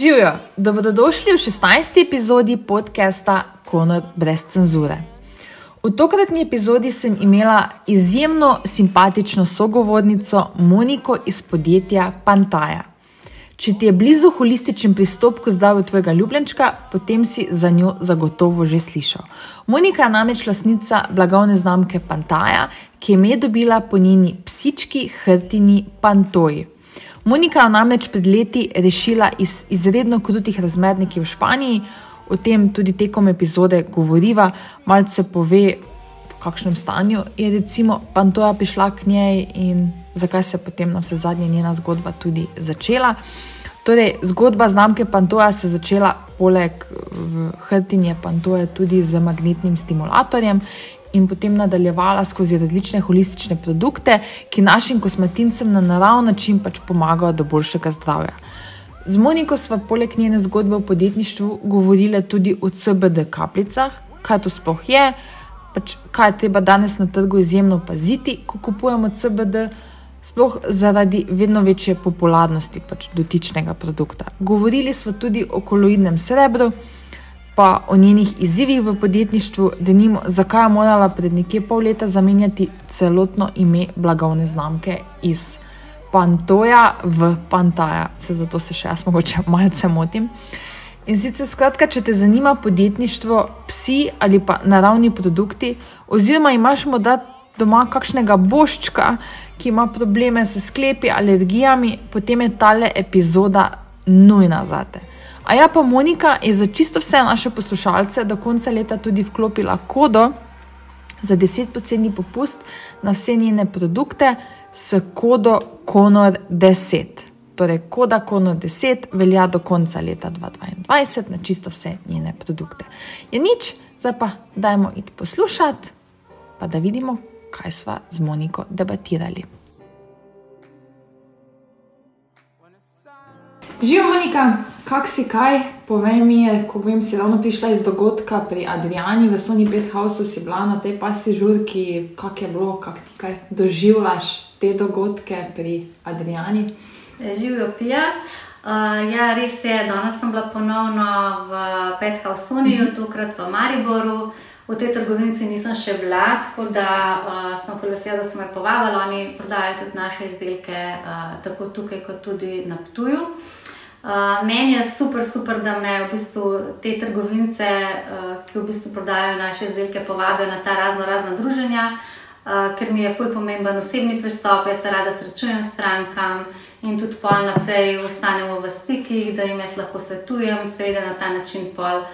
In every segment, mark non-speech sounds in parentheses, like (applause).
Živijo, dobrodošli v 16. epizodi podcasta Konor brez cenzure. V tokratni epizodi sem imela izjemno simpatično sogovornico Moniko iz podjetja Pantaja. Če ti je blizu holističen pristop k zdravju tvojega ljubljenčka, potem si za njo zagotovo že slišal. Monika je namreč lasnica blagovne znamke Pantaja, ki je ime dobila po njeni psički hrtini Pantoji. Monika je namreč pred leti rešila iz izredno krutih razmer nekje v Španiji, o tem tudi tekom epizode govoriva, malce pove, v kakšnem stanju je recimo Pantoja prišla k njej in zakaj se je potem na vse zadnje njena zgodba tudi začela. Torej, zgodba znamke Pantoja se je začela poleg hrtinje Pantoje tudi z magnetnim stimulatorjem. In potem nadaljevala skozi različne holistične produkte, ki našim kosmetincem na naravni način pač pomagajo do boljšega zdravja. Z Moniko smo poleg njene zgodbe o podjetništvu govorili tudi o CBD kapljicah, kaj to sploh je, pač kaj je treba danes na trgu izjemno paziti, ko kupujemo CBD, sploh zaradi vedno večje popularnosti pač dotičnega produkta. Govorili smo tudi o koloidnem srebru, pa o njenih izzivih v podjetništvu, da nimo, zakaj je morala pred nekje pol leta zamenjati celotno ime blagovne znamke iz. Pantoja v Pantaja, se zato se še jaz mogoče malce motim. In sicer, skratka, če te zanima podjetništvo, psi ali pa naravni produkti, oziroma imaš morda doma kakšnega boščka, ki ima probleme s sklepi, alergijami, potem je tale epizoda nujna za te. A ja, pa Monika je za čisto vse naše poslušalce do konca leta tudi vklopila kodo za 10% popust na vse njene produkte s kodo KONOR10. Torej, koda KONOR10 velja do konca leta 2022 na čisto vse njene produkte. Je nič, zdaj pa dajmo iti poslušati, pa da vidimo, kaj sva z Moniko debatirali. Živijo, Monika, kak si kaj? Povej mi, ko vem, si ravno prišla iz dogodka pri Adriani v Sony Pethouse, si bila na tej pasi žurki, kak je bilo, kak ti kaj doživljaš te dogodke pri Adriani? Živijo, pija. Uh, ja, res je, danes sem bila ponovno v Pethouse Sony, mm -hmm. tokrat v Mariboru. V tej trgovini nisem še bila, tako da uh, sem vesela, da so me povabili. Oni prodajajo tudi naše izdelke, uh, tako tukaj, kot tudi na Ptuju. Uh, meni je super, super, da me v bistvu te trgovinice, uh, ki v bistvu prodajajo naše izdelke, povabijo na ta razno razna druženja, uh, ker mi je fulj pomemben osebni pristop, jaz se rada srečujem s strankam in tudi pol naprej ostanemo v stikih, da jim jaz lahko svetujem, seveda na ta način pol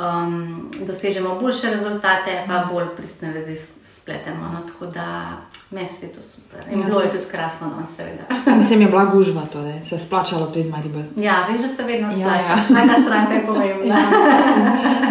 um, dosežemo boljše rezultate, pa bolj pristne vezi spletemo. No, tako da mesec je to super. In ja, bilo je tudi krasno, no, seveda. (laughs) Mislim, je bila gužva, torej se je splačalo pred Maribor. Ja, veš, da se vedno splača. Ja, ja. Vsaka stranka je pomembna. (laughs)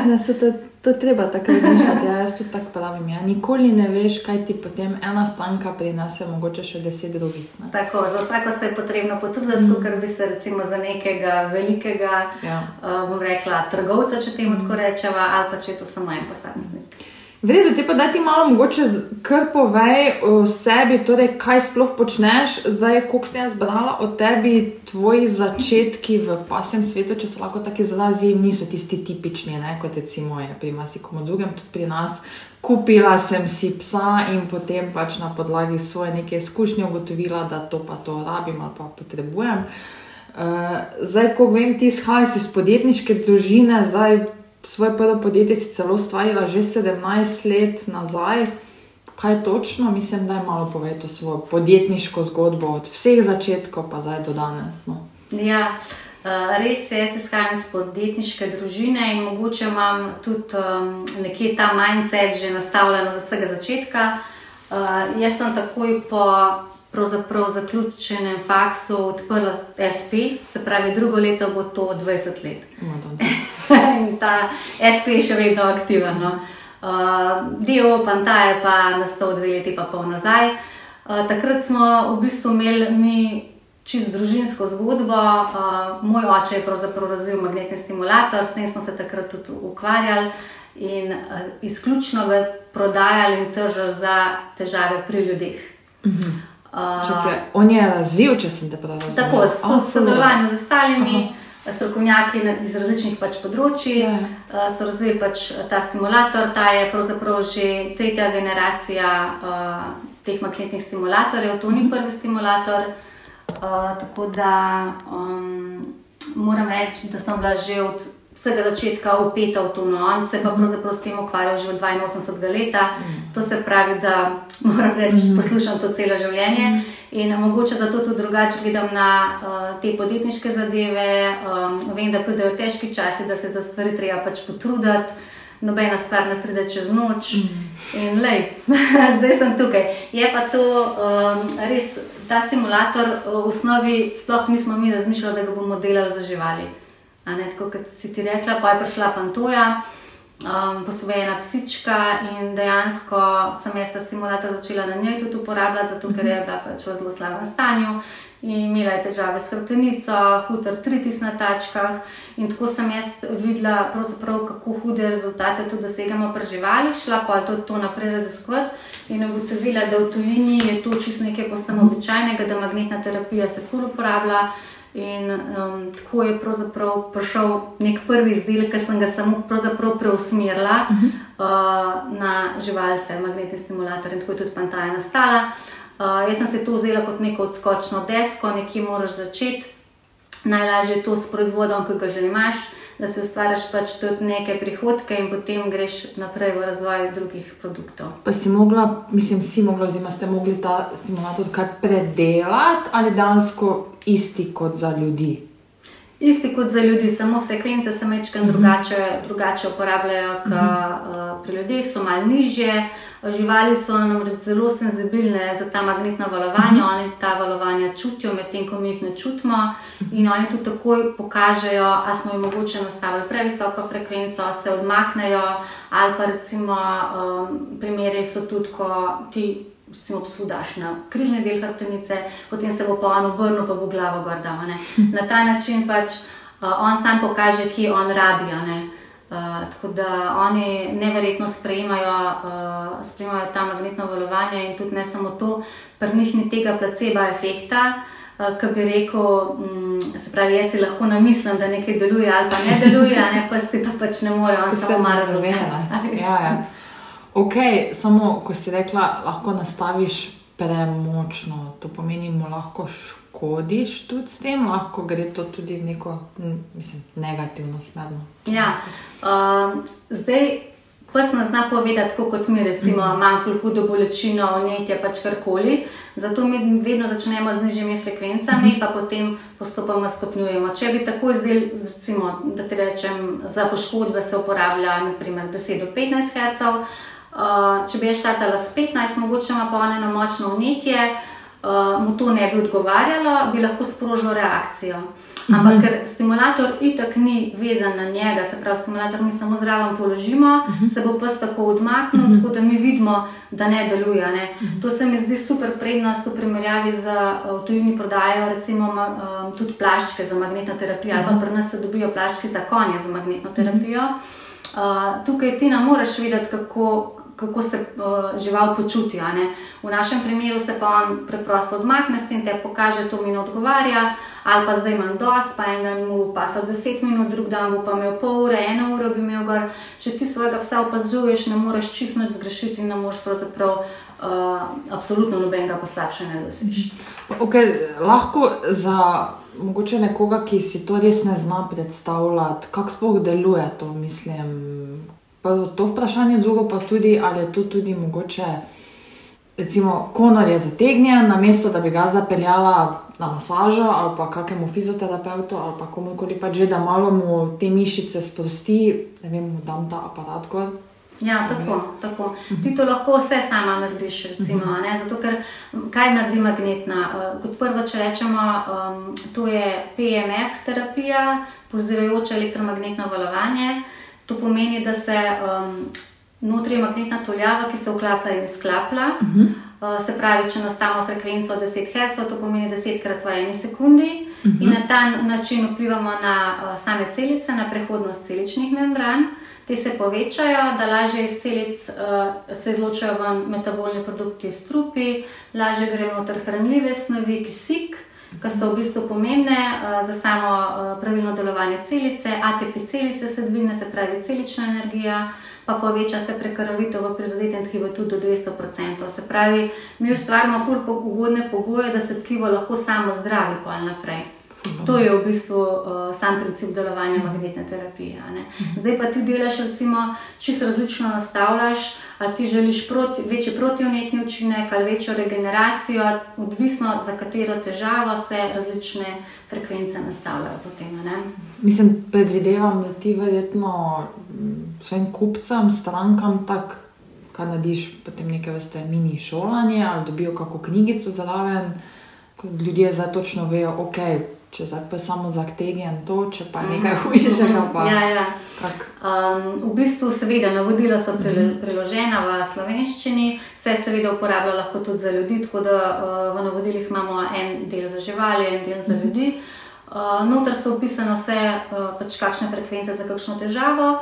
Ja. (laughs) To treba tako razmišljati. Ja, jaz tudi tako pravim. Ja. Nikoli ne veš, kaj ti potem ena stranka prinese, mogoče še deset drugih. Tako, za vsako se je potrebno potruditi, mm. ker bi se recimo za nekega velikega, ja. uh, bom rekla, trgovca, če temu mm. tako rečeva, ali pa če je to samo en posameznik. V redu, ti pa da ti malo mogoče kar povej o sebi, torej kaj sploh počneš, zdaj, koliko sem jaz brala o tebi, tvoji začetki v pasem svetu, če so lahko tako izrazi, niso tisti tipični, ne, kot recimo je pri marsikomu drugem, tudi pri nas. Kupila sem si psa in potem pač na podlagi svoje neke izkušnje ugotovila, da to pa to rabim ali pa potrebujem. Uh, zdaj, ko vem, ti izhajaš iz podjetniške družine, zdaj svoje prvo podjetje si celo ustvarila že 17 let nazaj. Kaj točno, mislim, da je malo povedati o svojo podjetniško zgodbo, od vseh začetkov pa zdaj do danes. No. Ja, eh, res je, jaz izhajam iz podjetniške družine in mogoče imam tudi um, nekje ta mindset že nastavljen od vsega začetka. Uh, jaz sem takoj po zaključenem faksu odprla SP, se pravi, drugo leto bo to 20 let. In ta SP še vedno aktiven. No. Uh, Dio Panta je pa nastal dve leti, pa pol nazaj. Uh, takrat smo v bistvu imeli mi čist družinsko zgodbo. Uh, moj oče je pravzaprav razvil magnetni stimulator, s tem smo se takrat tudi ukvarjali in uh, izključno ga prodajali in tržili za težave pri ljudeh. Uh -huh. Uh, Čakaj, on je razvil, če sem te prav razumel. Tako, v sodelovanju z ostalimi Aha. Strokovnjaki iz različnih pač področji, ja. so razvili pač ta stimulator. Ta je pravzaprav že tretja generacija uh, teh magnetnih stimulatorjev, to ni mhm. prvi stimulator. Uh, tako da um, moram reči, da sem bila že od vsega začetka upeta v to, no, on se pa pravzaprav s tem ukvarjal že od 82 let. Mm. To se pravi, da moram reči, mm. poslušam to celo življenje mm. In mogoče zato tudi drugače gledam na uh, te podjetniške zadeve. Um, vem, da pridejo težki časi, da se za stvari treba pač potruditi. Nobena stvar ne pride čez noč, mm. in lej, (laughs) zdaj sem tukaj. Je pa to um, res, ta stimulator v osnovi, sploh nismo mi razmišljali, da ga bomo delali za živali. Ne, tako kot si ti rekla, pa je prišla Pantoja, um, posvojena psička in dejansko sem jaz ta stimulator začela na njej tudi uporabljati, zato ker je bila pač v zelo slabem stanju. In imela je težave s hrbtenico, hudr tritis na tačkah. In tako sem jaz videla, kako hude rezultate tu dosegamo pri živalih, šla pa tudi to naprej raziskovati in ugotovila, da v tujini je to čisto nekaj posebno običajnega, da magnetna terapija se ful uporablja. In um, tako je prišel nek prvi izdelek, ki sem ga samo preusmerila uh -huh. uh, na živalce, magnetni stimulator in tako je tudi Pantaja nastala. Uh, jaz sem se to vzela kot neko odskočno desko, nekje moraš začeti. Najlažje je to s proizvodom, ki ga že imaš, da si ustvariš pač tudi neke prihodke in potem greš naprej v razvoj drugih produktov. Pa si mogla, mislim, si mogla, oziroma ste mogli ta stimulator kar predelati ali dansko isti kot za ljudi. Isti kot za ljudi, samo frekvence se mečkam mm -hmm. drugače, drugače uporabljajo kot mm -hmm. uh, pri ljudeh, so malo nižje. Živali so namreč zelo senzibilne za ta magnetna valovanja, mm -hmm. oni ta valovanja čutijo, medtem ko mi jih ne čutimo. In oni tudi takoj pokažejo, ali smo jim mogoče nastavili previsoko frekvenco, se odmaknejo, ali pa recimo um, primeri so tudi, ko ti recimo, psu daš na križni del hrbtenice, potem se bo pa on obrnil, pa bo glavo gorda. (laughs) Na ta način pač uh, on sam pokaže, ki on rabi. Uh, tako da oni neverjetno sprejemajo, uh, sprejemajo ta magnetno valovanje in tudi ne samo to, pri njih ni tega placebo efekta. Uh, Ki bi rekel, um, se pravi, jaz si lahko namislim, da nekaj deluje ali pa ne deluje, ne, pa si pa pač ne more, on (laughs) samo malo razume. Ja, ja. Ok, samo ko si rekla, lahko nastaviš premočno, to pomeni, da lahko škodiš tudi s tem, lahko gre to tudi v neko mislim, negativno smer. No. Ja, uh, zdaj pa se zna povedati, kot mi, recimo, mm. imam fulhudo bolečino, vnetje pač karkoli. Zato mi vedno začnemo z nižjimi frekvencami, mm pa potem postopoma stopnjujemo. Če bi tako izdelali, da ti rečem, za poškodbe se uporablja naprimer 10 do 15 Hz. Uh, če bi jaz štartala s 15, mogoče ima pa eno močno vnetje, uh, mu to ne bi odgovarjalo, bi lahko sprožilo reakcijo. Ampak uh -huh. ker stimulator itak ni vezan na njega, se pravi, stimulator mi samo zraven položimo, uh -huh. se bo pes tako odmaknil, uh -huh. tako da mi vidimo, da ne deluje. Ne. Uh -huh. To se mi zdi super prednost v primerjavi z uh, tujimi prodajo, recimo uh, tudi plaščke za magnetno terapijo, uh -huh. ali pa pri nas se dobijo plaščke za konje za magnetno terapijo. Uh, tukaj ti ne moreš vedeti, kako kako se uh, žival počuti. V našem primeru se pa on preprosto odmakne s tem, da pokaže, to mi ne odgovarja, ali pa zdaj imam dost, pa en dan mu pa so 10 minut, drug dan bo pa imel pol ure, eno uro bi imel gor. Če ti svojega psa opazuješ, ne moreš čisto zgrešiti in ne moreš pravzaprav. Uh, absolutno nobenega poslabšanja dosežeš. Okay, lahko za mogoče nekoga, ki si to res ne zna predstavljati, kako sploh deluje to, mislim, Pa to vprašanje, drugo pa tudi, ali je to tudi mogoče, recimo, konor je zategnjen, na mesto, da bi ga zapeljala na masažo ali pa kakemu fizioterapeutu ali pa komorkoli pa že, da malo mu te mišice sprosti, ne vem, da dam ta aparat gor. Ja, tako, tako. Ti to lahko vse sama narediš, recimo, mhm. ne? zato ker kaj naredi magnetna? Uh, kot prvo, če rečemo, um, to je PMF terapija, pulzirajoče elektromagnetno valovanje. To pomeni, da se um, notri je magnetna toljava, ki se vklaplja in izklaplja. Uh -huh. uh, se pravi, če nastavimo frekvenco 10 Hz, to pomeni 10 krat v eni sekundi. Uh mhm. -huh. In na ta način vplivamo na uh, same celice, na prehodnost celičnih membran. te se povečajo, da lažje iz celic uh, se izločajo ven metabolni produkti, strupi, lažje grejo noter hranljive snovi, kisik, ki so v bistvu pomembne uh, za samo uh, pravilno delovanje celice, ATP celice se dvigne, se pravi celična energija. Pa poveča se prekrvitev v prizadetem tkivu tudi do 200%. Se pravi, mi ustvarjamo fulpo ugodne pogoje, da se tkivo lahko samo zdravi, pa naprej. To je v bistvu uh, sam princip delovanja magnetne terapije. Zdaj pa ti delaš, recimo, čisto različno nastavljaš, ali ti želiš proti, večji protivnetni učinek ali večjo regeneracijo, odvisno za katero težavo se različne frekvence nastavljajo. Potem, Mislim, predvidevam, da ti verjetno svojim kupcem, strankam tako. Kaj narediš, potem nekaj vrste mini šolanje ali dobijo kakšno knjigico zraven, ko ljudje zdaj točno vejo, ok, če zdaj pa samo za aktegijan to, če pa nekaj mhm. hujšega. Pa, ja, ja. Um, v bistvu, seveda, navodila so mhm. preložena v slovenščini, se seveda uporablja lahko tudi za ljudi, tako da uh, v navodilih imamo en del za živali, en del za mhm. ljudi. Uh, notor so opisane vse, uh, pač kakšne frekvence za kakšno težavo.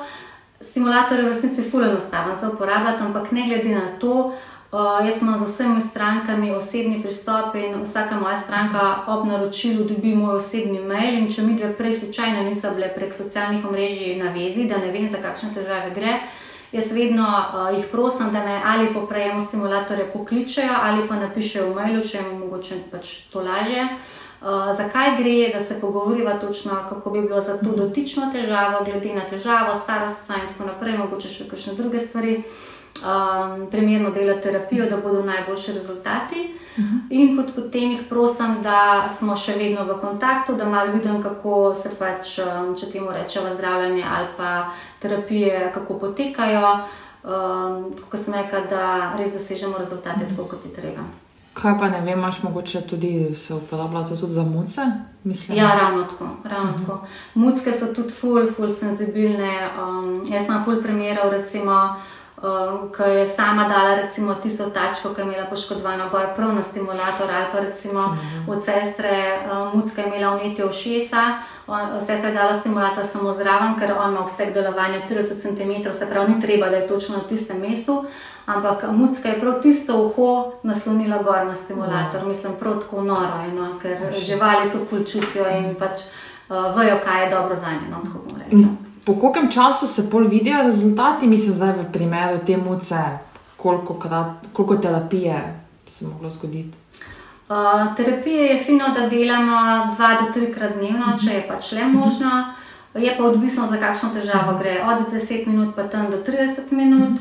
Stimulator je v resnici fulano enostaven za uporabljati, ampak ne glede na to, Uh, jaz imam z vsemi strankami osebni pristop in vsaka moja stranka ob naročilu dobi moj osebni mail. Če mi dve prej slučajno niso bile prek socialnih omrežij na vezi, da ne vem, za kakšne težave gre, jaz vedno uh, jih prosim, da me ali po prejemu stimulatorja pokličejo ali pa napišejo v mailu, če jim mogoče pač to lažje. Uh, zakaj gre, da se pogovoriva točno, kako bi bilo za to dotično težavo, glede na težavo, starost in tako naprej, mogoče še kakšne druge stvari um, primerno delati terapijo, da bodo najboljši rezultati. Uh mhm. -huh. In potem jih prosim, da smo še vedno v kontaktu, da malo vidim, kako se pač, um, če temu rečemo, zdravljenje ali pa terapije, kako potekajo. Um, kot sem rekla, da res dosežemo rezultate, uh -huh. tako kot je treba. Kaj pa ne vem, imaš mogoče tudi se uporabljati tudi za muce? Mislim, ja, ravno tako. Ravno uh mhm. -huh. tako. Mucke so tudi ful, ful senzibilne. Um, jaz imam ful primerov, recimo. Um, ki je sama dala recimo, tisto tačko, ki je imela poškodovano gor, prav na stimulator, ali pa recimo mhm. od sestre um, Mucka je imela umetje v šesa. Sestra je dala stimulator samo zraven, ker on ima vseh delovanja 30 cm, se pravi, ni treba, da je točno na tistem mestu. Ampak Mucka je prav tisto uho naslonila gor na stimulator, mm. mislim, prav tako noro, no, ker živali to fulčutijo in pač uh, vejo, kaj je dobro za njih. No, po koliko času se pol vidijo rezultati, mislim, zdaj v primeru te muce, koliko, krat, koliko terapije se je moglo zgoditi? Uh, terapije je fino, da delamo dva do trikrat dnevno, uh -huh. če je pač le možno. Uh -huh. Je pa odvisno, za kakšno težavo uh -huh. gre. Od 10 minut pa tam do 30 minut.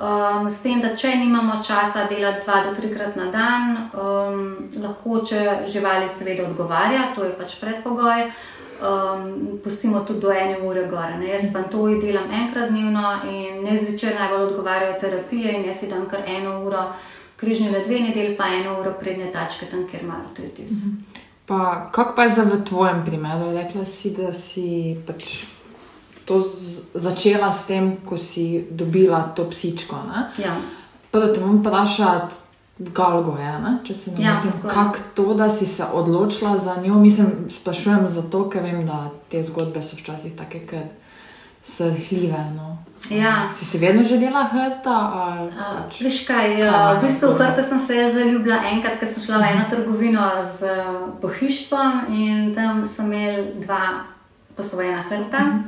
Um, s tem, da če nimamo časa delati dva do trikrat na dan, um, lahko, če živali seveda odgovarja, to je pač predpogoj. Uh, um, pustimo tudi do ene ure gore. Ne. Jaz pa to delam enkrat dnevno in ne zvečer najbolj odgovarjajo terapije in jaz idem kar eno uro, križni le dve nedelji, pa eno uro prednje tačke tam, kjer ima artritis. Mhm. Pa kako pa je za v tvojem primeru? Rekla si, da si pač. To začela s tem, ko si dobila to psičko. Ja. Prvo te bom vprašala, Galgo je, ne? če se ne ja. Kako to, da si se odločila za njo? Mislim, sprašujem zato, ker vem, da te zgodbe so včasih tako, ker so hljive. No. Ja. Si si vedno želela hrta? Pač, Veš kaj, ja, v bistvu v hrta sem se zaljubila enkrat, ko sem šla v eno trgovino z pohištvom in tam sem imela dva posvojena hrta. Mhm.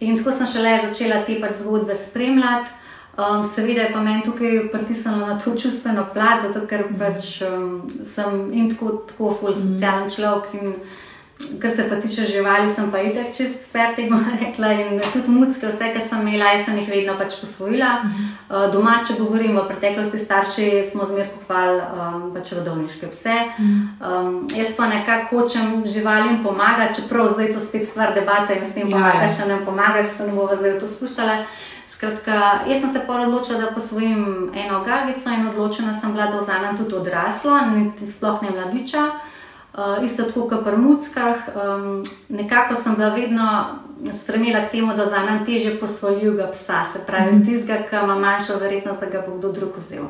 In tako sem šele začela te pač zgodbe spremljati. Um, seveda je pa meni tukaj pritisnilo na to čustveno plat, zato ker mm. pač, um, sem in tako, tako ful mm. socialen človek. In, kar se pa tiče živali, sem pa itek čist fertig, (laughs) bom rekla. In tudi mucke, vse, kar sem imela, sem jih vedno pač posvojila. Mm. Uh, doma, če govorim o preteklosti, starši smo zmer kupovali um, pač rodovniške pse. Mm. Um, jaz pa nekako hočem živalim pomagati, čeprav zdaj to spet stvar debate in s tem ja, pomagaš, ja. ne pomagaš, se ne bova zdaj v to spuščala. Skratka, jaz sem se pa odločila, da posvojim eno gagico in odločena sem bila, da vzamem tudi odraslo, sploh ne mladiča. Uh, isto tako kot pri muckah. Um, nekako sem bila vedno stremila k temu, da vzamem teže posvojljivega psa, se pravi, mm. tistega, ki ima manjšo verjetnost, da ga bo kdo drug vzel.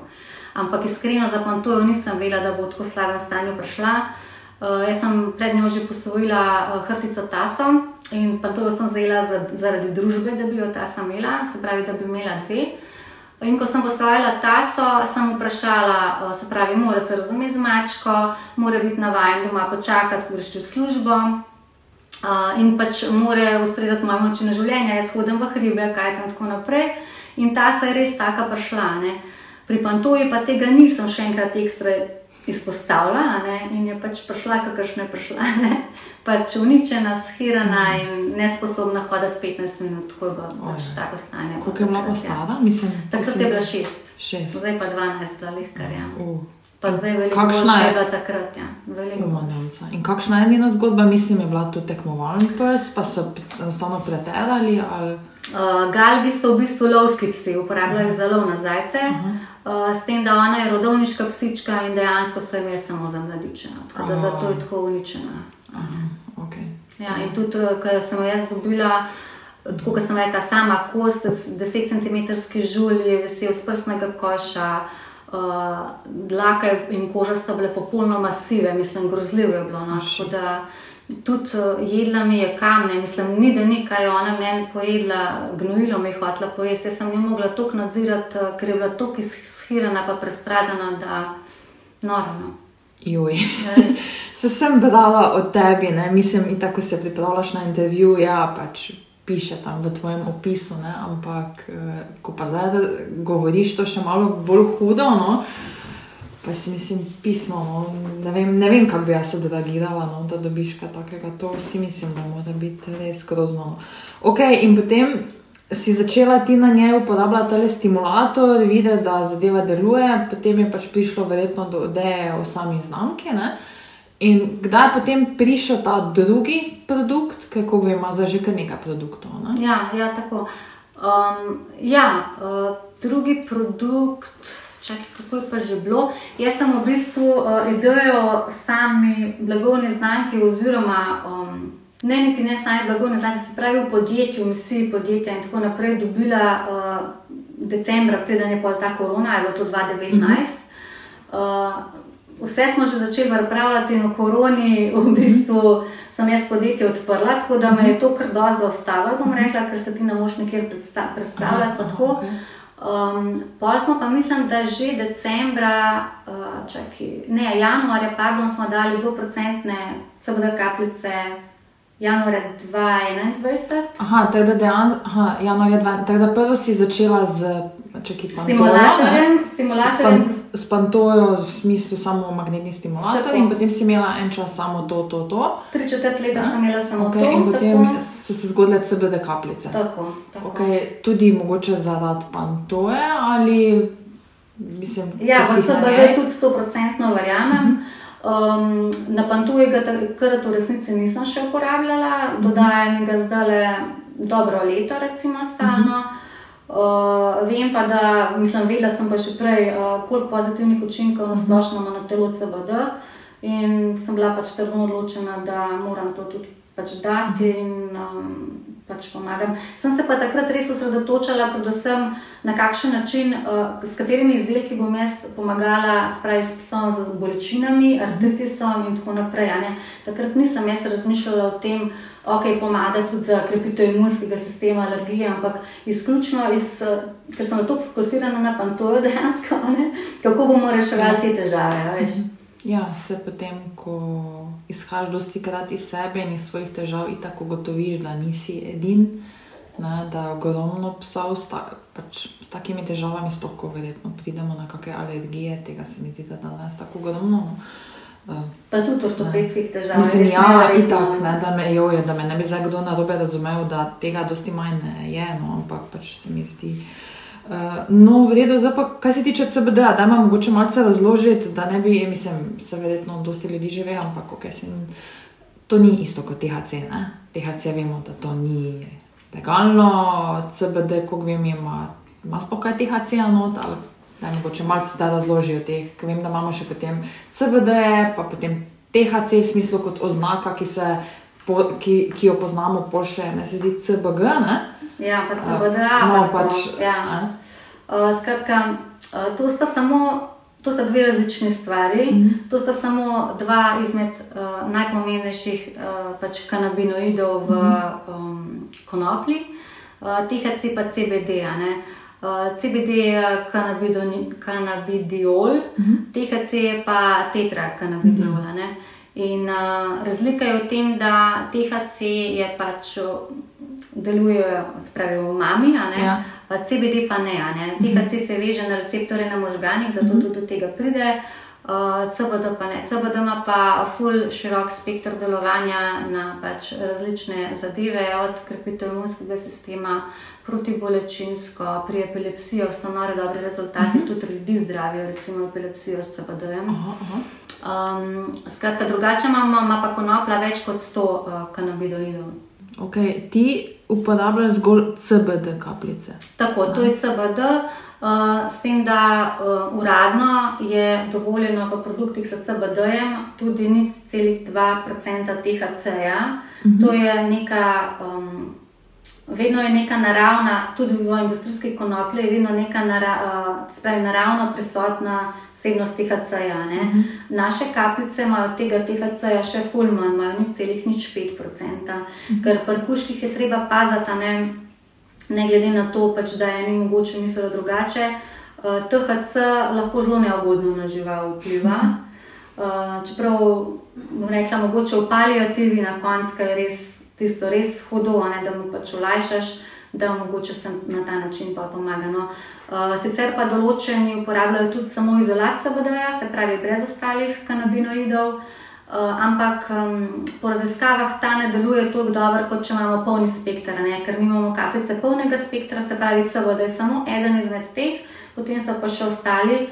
Ampak iskreno za pantojo nisem vedela, da bo v tako slabem stanju prišla. Uh, jaz sem pred njo že posvojila uh, hrtico taso in pa to sem vzela za, zaradi družbe, da bi jo tasa imela, se pravi, da bi imela dve. In ko sem posvojila taso, sem vprašala, uh, se pravi, mora se razumeti z mačko, mora biti navaden doma počakati, ko greš v službo. In pač mora ustrezati mojemu načinu življenja, jaz hodim v hribe, kaj tam tako naprej. In ta se je res taka prišla. Pri Pantoji pa tega nisem še enkrat ekstra izpostavila ne? in je pač prišla, kakršna je prišla. Ne? Pač uničena, shirana mm. in nesposobna hoditi 15 minut, ko je bilo pač tako stanje. Kako je bila pa stara? Takrat je bila 6. Šest. Zdaj pa 12, ali kar je. Uh. Pa zdaj je veliko še od takrat. Ja. In kakšna je njena zgodba? Mislim, je bila tu tekmovalni pes, pa so enostavno preterali. Ali... Uh, galgi so v bistvu lovski psi, uporabljajo zelo na zajce. Uh -huh. Uh, s tem, da ona je rodovniška psička in dejansko se je samo za mladičena, tako da zato je tako uničena. Aha, okay. ja, in tudi, eh, ko sem jaz dobila, tako kot sem rekla, sama kost, 10 cm žulj je vesel z prsnega koša, uh, dlaka in koža sta bile popolnoma sive, mislim, grozljivo je bilo. No, tudi uh, jedla mi je kamne, mislim, ni da nekaj ona meni pojedla, gnojilo mi je hotla pojesti. Jaz sem jo mogla toliko nadzirati, uh, ker je bila toliko izhirana, pa prestradana, da normalno. Joj. (laughs) Se sem brala o tebi, ne? mislim, in tako se pripravljaš na intervju, ja, pač piše tam v tvojem opisu, ne? ampak eh, ko pa zdaj govoriš, to še malo bolj hudo. No? Pa si mislim, pismo, no, ne vem, vem kako bi jaz odreagirala, no, da dobiš kaj takega. To si mislim, da mora biti res grozno. No. Ok, in potem si začela ti na njej uporabljati ta stimulator, videti, da zadeva deluje, potem je pač prišlo verjetno do ideje o sami znamki. Ne? In kdaj je potem prišel ta drugi produkt, kako vemo, za že kar nekaj produktov? Ne? Ja, ja, tako. Um, ja, uh, drugi produkt. Čakaj, kako je pa že bilo? Jaz sem v bistvu uh, idejo sami blagovne znamke, oziroma um, ne niti ne sami blagovne znamke, se pravi v podjetju, misiji podjetja in tako naprej, dobila uh, decembra, preden je pa ta korona, je bilo to 2019. Uh -huh. uh, vse smo že začeli razpravljati in o koroni, v bistvu sem jaz podjetje odprla, tako da me je to kar dosti zaustavilo, bom rekla, ker se ti ne moš nikjer predstavljati. Aha, okay. Um, Pozno pa mislim, da že decembra, uh, čaki, ne januarja, pardon, smo dali 2-procentne CBD kapljice, januarja 2021. Aha, tako da, dejan, aha, januarja 2021, tako da prvo si začela z čaki, stimulatorjem. stimulatorjem. S pantojo, v smislu samo magnetni stimulator, tako. in potem si imela en čas samo to, to, to. Tri četrt leta sem imela samo okay, to. In potem tako. so se zgodile CBD kapljice. Tako, tako. Okay, tudi mogoče zaradi pantoje ali mislim, ja, se CBD tudi 100% verjamem. Uh -huh. um, na ga takrat v resnici nisem še uporabljala, dodajam ga zdaj dobro leto, recimo stalno. Uh -huh. Uh, vem pa, da mislim, vedela sem pa še prej, uh, koliko pozitivnih učinkov na splošno ima na telo CBD, in sem bila pač trdno odločena, da moram to tudi pač dati in um, pač pomagam. Sem se pa takrat res osredotočala, predvsem na kakšen način, uh, s katerimi izdelki bom jaz pomagala, spravi s psom, z bolečinami, artritisom in tako naprej. Takrat nisem jaz razmišljala o tem, ok, pomaga tudi za krepitev imunskega sistema, alergije, ampak izključno iz, uh, ker sem na to fokusirana na pantojo dejansko, ne? kako bomo reševali te težave. Veš? Ja, se potem, ko izhajaš dosti krat iz sebe in iz svojih težav, in tako gotoviš, da nisi edin, ne, da je ogromno psov s, ta, pač, s takimi težavami, sploh ko verjetno pridemo na kakšne alergije, tega se mi zdi, da danes tako ogromno. Uh, pa tudi ortopedskih težav. Mislim, ja, itak, ne, da, me, jojo, da me ne bi zdaj kdo narobe razumel, da tega dosti manj ne je, no, ampak pač se mi zdi. Uh, no, v redu, zdaj pa, kaj se tiče CBD, da imamo mogoče malce razložiti, da ne bi, mislim, se verjetno dosti ljudi žive, ampak okay, se, to ni isto kot THC. Ne? THC vemo, da to ni legalno, CBD, ko vem, ima, ima spokaj THC not, ali da mogoče malce zdaj razložijo teh, ker vem, da imamo še potem CBD, pa potem THC v smislu kot oznaka, ki, se, po, ki, ki jo poznamo, pošlje, ne se zdi CBG. Ne? Ja, pa CBD, uh, no, pač, ja. Uh, skratka, uh, to sta samo To so dve različni stvari. Mm -hmm. To sta samo dva izmed uh, najpomembnejših uh, pač kanabinoidov v mm -hmm. um, konoplji, uh, THC pa CBD. Uh, CBD je kanabidiol, mm -hmm. THC je pa tetrakanabidiol. Mm -hmm. In uh, razlika je v tem, da THC je pač deluje spravi, v mami, ja. CBD pa ne. ne. THC se veže na receptore na možganjih, zato tudi do tega pride. Uh, CBD pa ne. CBD ima pa full širok spektr delovanja na pač različne zadeve, od krepitev imunskega sistema, protibolečinsko, pri epilepsiji so nore dobre rezultate, uh -huh. tudi ljudi zdravijo, recimo epilepsijo s CBD-jem. Uh -huh. Um, skratka, drugače imamo, ima pa konoplja več kot 100 uh, kanabidoidov. Okay. Ti uporabljaš zgolj CBD kapljice. Tako, to je CBD, uh, s tem, da uh, uradno je dovoljeno v produktih s CBD-jem tudi nič celih 2% THC-ja. Uh -huh. To je neka. Um, vedno je neka naravna, tudi v industrijski konoplji, vedno neka nara, uh, spravi, naravno prisotna vsebnost THC-ja. Mhm. -huh. Naše kapljice imajo tega THC-ja še fulman, imajo ni celih nič 5%, uh -huh. ker pri kuških je treba paziti, ne, ne glede na to, pač, da je ni mogoče misliti drugače. Uh, THC lahko zelo neugodno na žival vpliva. Uh -huh. uh, čeprav, bom rekla, mogoče v paliativi na koncu je res tisto res hodo, ne, da mu pač olajšaš, da mogoče se na ta način pa pomaga. No. Uh, sicer pa določeni uporabljajo tudi samo izolacijo BDA, se pravi brez ostalih kanabinoidov. Uh, ampak um, po raziskavah ta ne deluje tako dobro, kot če imamo polni spektr, ne? ker mi imamo kapljice polnega spektra, se pravi, da je samo eden izmed teh, potem so pa še ostali.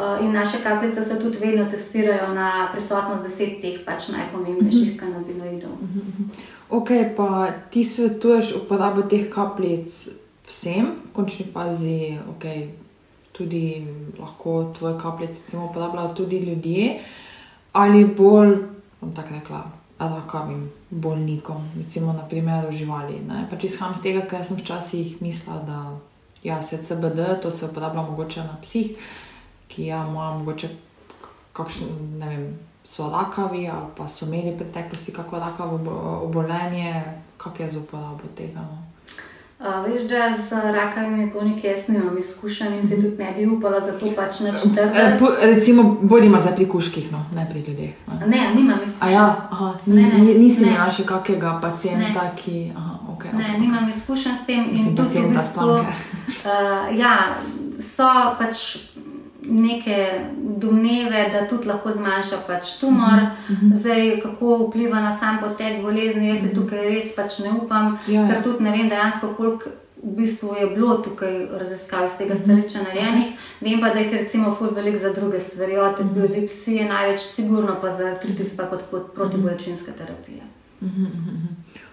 Uh, in naše kapljice se tudi vedno testirajo na prisotnost deset teh pač najpomembnejših mhm. kanabinoidov. Uh -huh, uh -huh. Ok, pa ti svetuješ uporabo teh kapljic vsem, v končni fazi, okay, tudi lahko tvoje kapljice uporabljajo tudi ljudje, ali bolj, bom tako rekla, rakavim bolnikom, recimo na primeru živali. Pač izhajam z tega, ker sem včasih mislila, da ja, se CBD, to se uporablja mogoče na psih, ki ja, ima mogoče kakšen, ne vem so rakavi ali pa so imeli v preteklosti kako rakavo obolenje, kako je z uporabo tega. No? Uh, veš, da z rakavimi bolniki jaz nimam izkušenj in se tudi ne bi upala za to pač načrtati. E, recimo, bodimo za pri kuških, no, ne pri ljudeh. Ne, ne nimam izkušenj. Ja, aha, ni, ne, ne, nisi imel še kakega pacijenta, ne. ki. Aha, okay, ne, okay. nimam izkušenj s tem. Mislim, in tudi v bistvu, uh, ja, so pač neke domneve, da tudi lahko zmanjša pač tumor. Uh mhm, -huh. Mhm. Zdaj, kako vpliva na sam potek bolezni, jaz se mhm. tukaj res pač ne upam, ja, ja. ker tudi ne vem dejansko, koliko. V bistvu je bilo tukaj raziskav iz tega stališča narejenih, vem pa, da jih recimo ful velik za druge stvari, od epilepsije največ, sigurno pa za artritis pa kot protibolečinska terapija.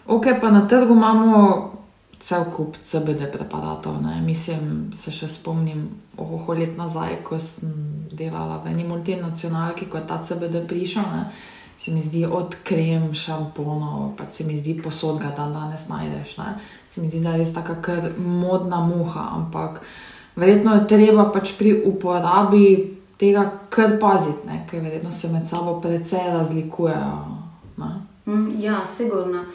Ok, pa na trgu imamo cel kup CBD preparatov. Ne. Mislim, se še spomnim, oho, let nazaj, ko sem delala v eni multinacionalki, ko je ta CBD prišel. Ne. Se mi zdi od krem, šamponov, pa se mi zdi posod, da danes najdeš. Ne. Se mi zdi, da je res tako, ker modna muha, ampak verjetno je treba pač pri uporabi tega kar paziti, ker verjetno se med sabo precej razlikujejo. Mm, ja, sigurno.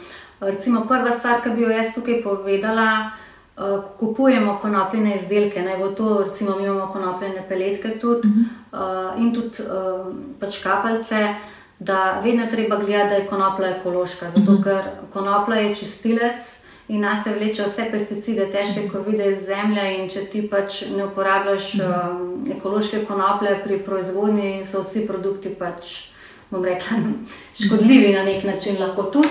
Recimo, prva stvar, ki bi jo jaz tukaj povedala, uh, kupujemo konopljene izdelke, naj bo to, recimo, mi imamo konopljene peletke tudi, uh -huh. uh, in tudi uh, pač kapalce, da vedno treba gledati, da je konoplja ekološka. Zato, uh mhm. -huh. ker konoplja je čistilec in nas se vleče vse pesticide, težke, ko vidiš iz zemlje. In če ti pač ne uporabljaš uh, ekološke konoplje pri proizvodnji, so vsi produkti pač, bom rekla, (laughs) škodljivi na nek način, lahko tudi.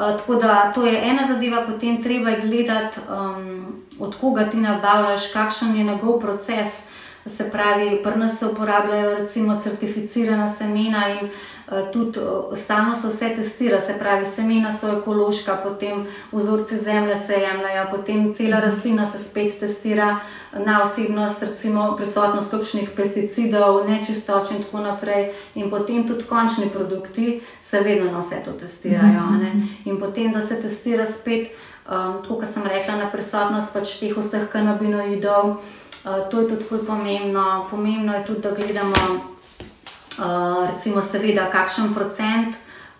Eh, tako da to je ena zadeva, potem treba gledati, um, od koga ti nabavljaš, kakšen je njegov proces. Se pravi, pri nas se uporabljajo recimo certificirana semena in uh, tudi uh, stalno se vse testira, se pravi, semena so ekološka, potem vzorci zemlje se jemljajo, potem cela rastlina se spet testira na osebnost, recimo prisotnost kakšnih pesticidov, nečistoč in tako naprej. In potem tudi končni produkti se vedno na vse to testirajo. Mm -hmm. In potem, da se testira spet, um, kot sem rekla, na prisotnost pač teh vseh kanabinoidov. to je tudi zelo pomembno. Pomembno je tudi, da gledamo, uh, recimo, seveda, kakšen procent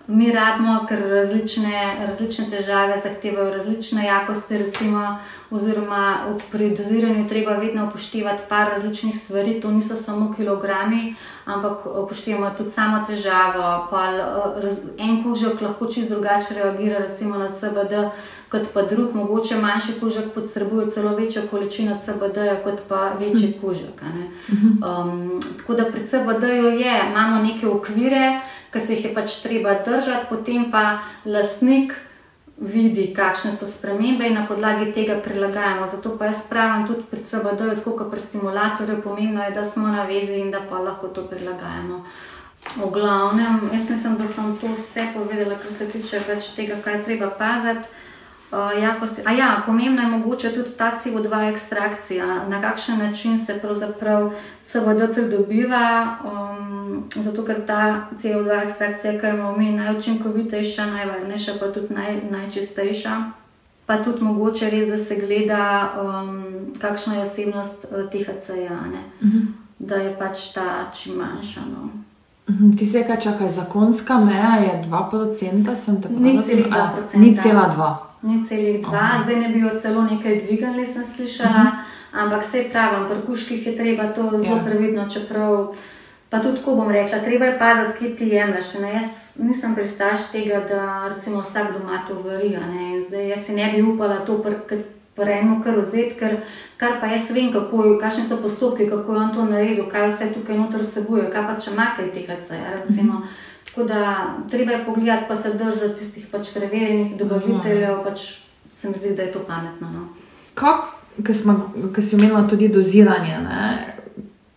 mi rabimo, ker različne, različne težave zahtevajo različne jakosti. Recimo, oziroma pri doziranju treba vedno upoštevati par različnih stvari, to niso samo kilogrami, ampak upoštevamo tudi samo težavo. Pol, en kužek lahko čist drugače reagira recimo, na CBD. Kot pa drug, mogoče manjši kužek potrebuje celo večjo količino CBD-ja, kot pa večji kužek. Um, tako da pri CBD-ju je, imamo neke okvire, ki se jih je pač treba držati, potem pa lastnik vidi, kakšne so spremembe in na podlagi tega prilagajamo. Zato pa jaz pravim tudi pri CBD-ju, tako kot pri stimulatorju, pomembno je, da smo na vezi in da pa lahko to prilagajamo. V glavnem, jaz mislim, da sem to vse povedala, kar se tiče več tega, kaj treba paziti. Uh, jakosti. Ja, pomembna je mogoče tudi ta CO2 ekstrakcija, na kakšen način se pravzaprav CBD pridobiva, um, zato ker ta CO2 ekstrakcija, ki imamo mi, najučinkovitejša, najvarnejša, pa tudi naj, najčistejša. Pa tudi mogoče res, da se gleda, um, kakšna je osebnost uh, THC-ja, uh mhm. -huh. da je pač ta čim manjša. No. Mhm, ti se kaj čaka, zakonska meja je 2%, sem tako rekel. Ni cela 2%. Ni 2% celih dva, Aha. zdaj ne bi jo celo nekaj dvigali, sem slišala. Uh mhm. -huh. Ampak vse pravim, pri kuških je treba to zelo ja. previdno, čeprav pa tudi tako bom rekla, treba je paziti, kje ti jemliš. Jaz nisem pristaš tega, da recimo vsak doma to varija. Zdaj jaz si ne bi upala to prejmo kar vzeti, ker kar pa jaz vem, kako, kakšni so postopki, kako je on to naredil, kaj vse tukaj noter vsebuje, kaj pa če makaj tega, recimo. Uh mhm. -huh. Tako da treba je pogledati, pa se držati tistih pač preverjenih dobaviteljev, pač se mi zdi, da je to pametno. No. Ker si omenila tudi doziranje.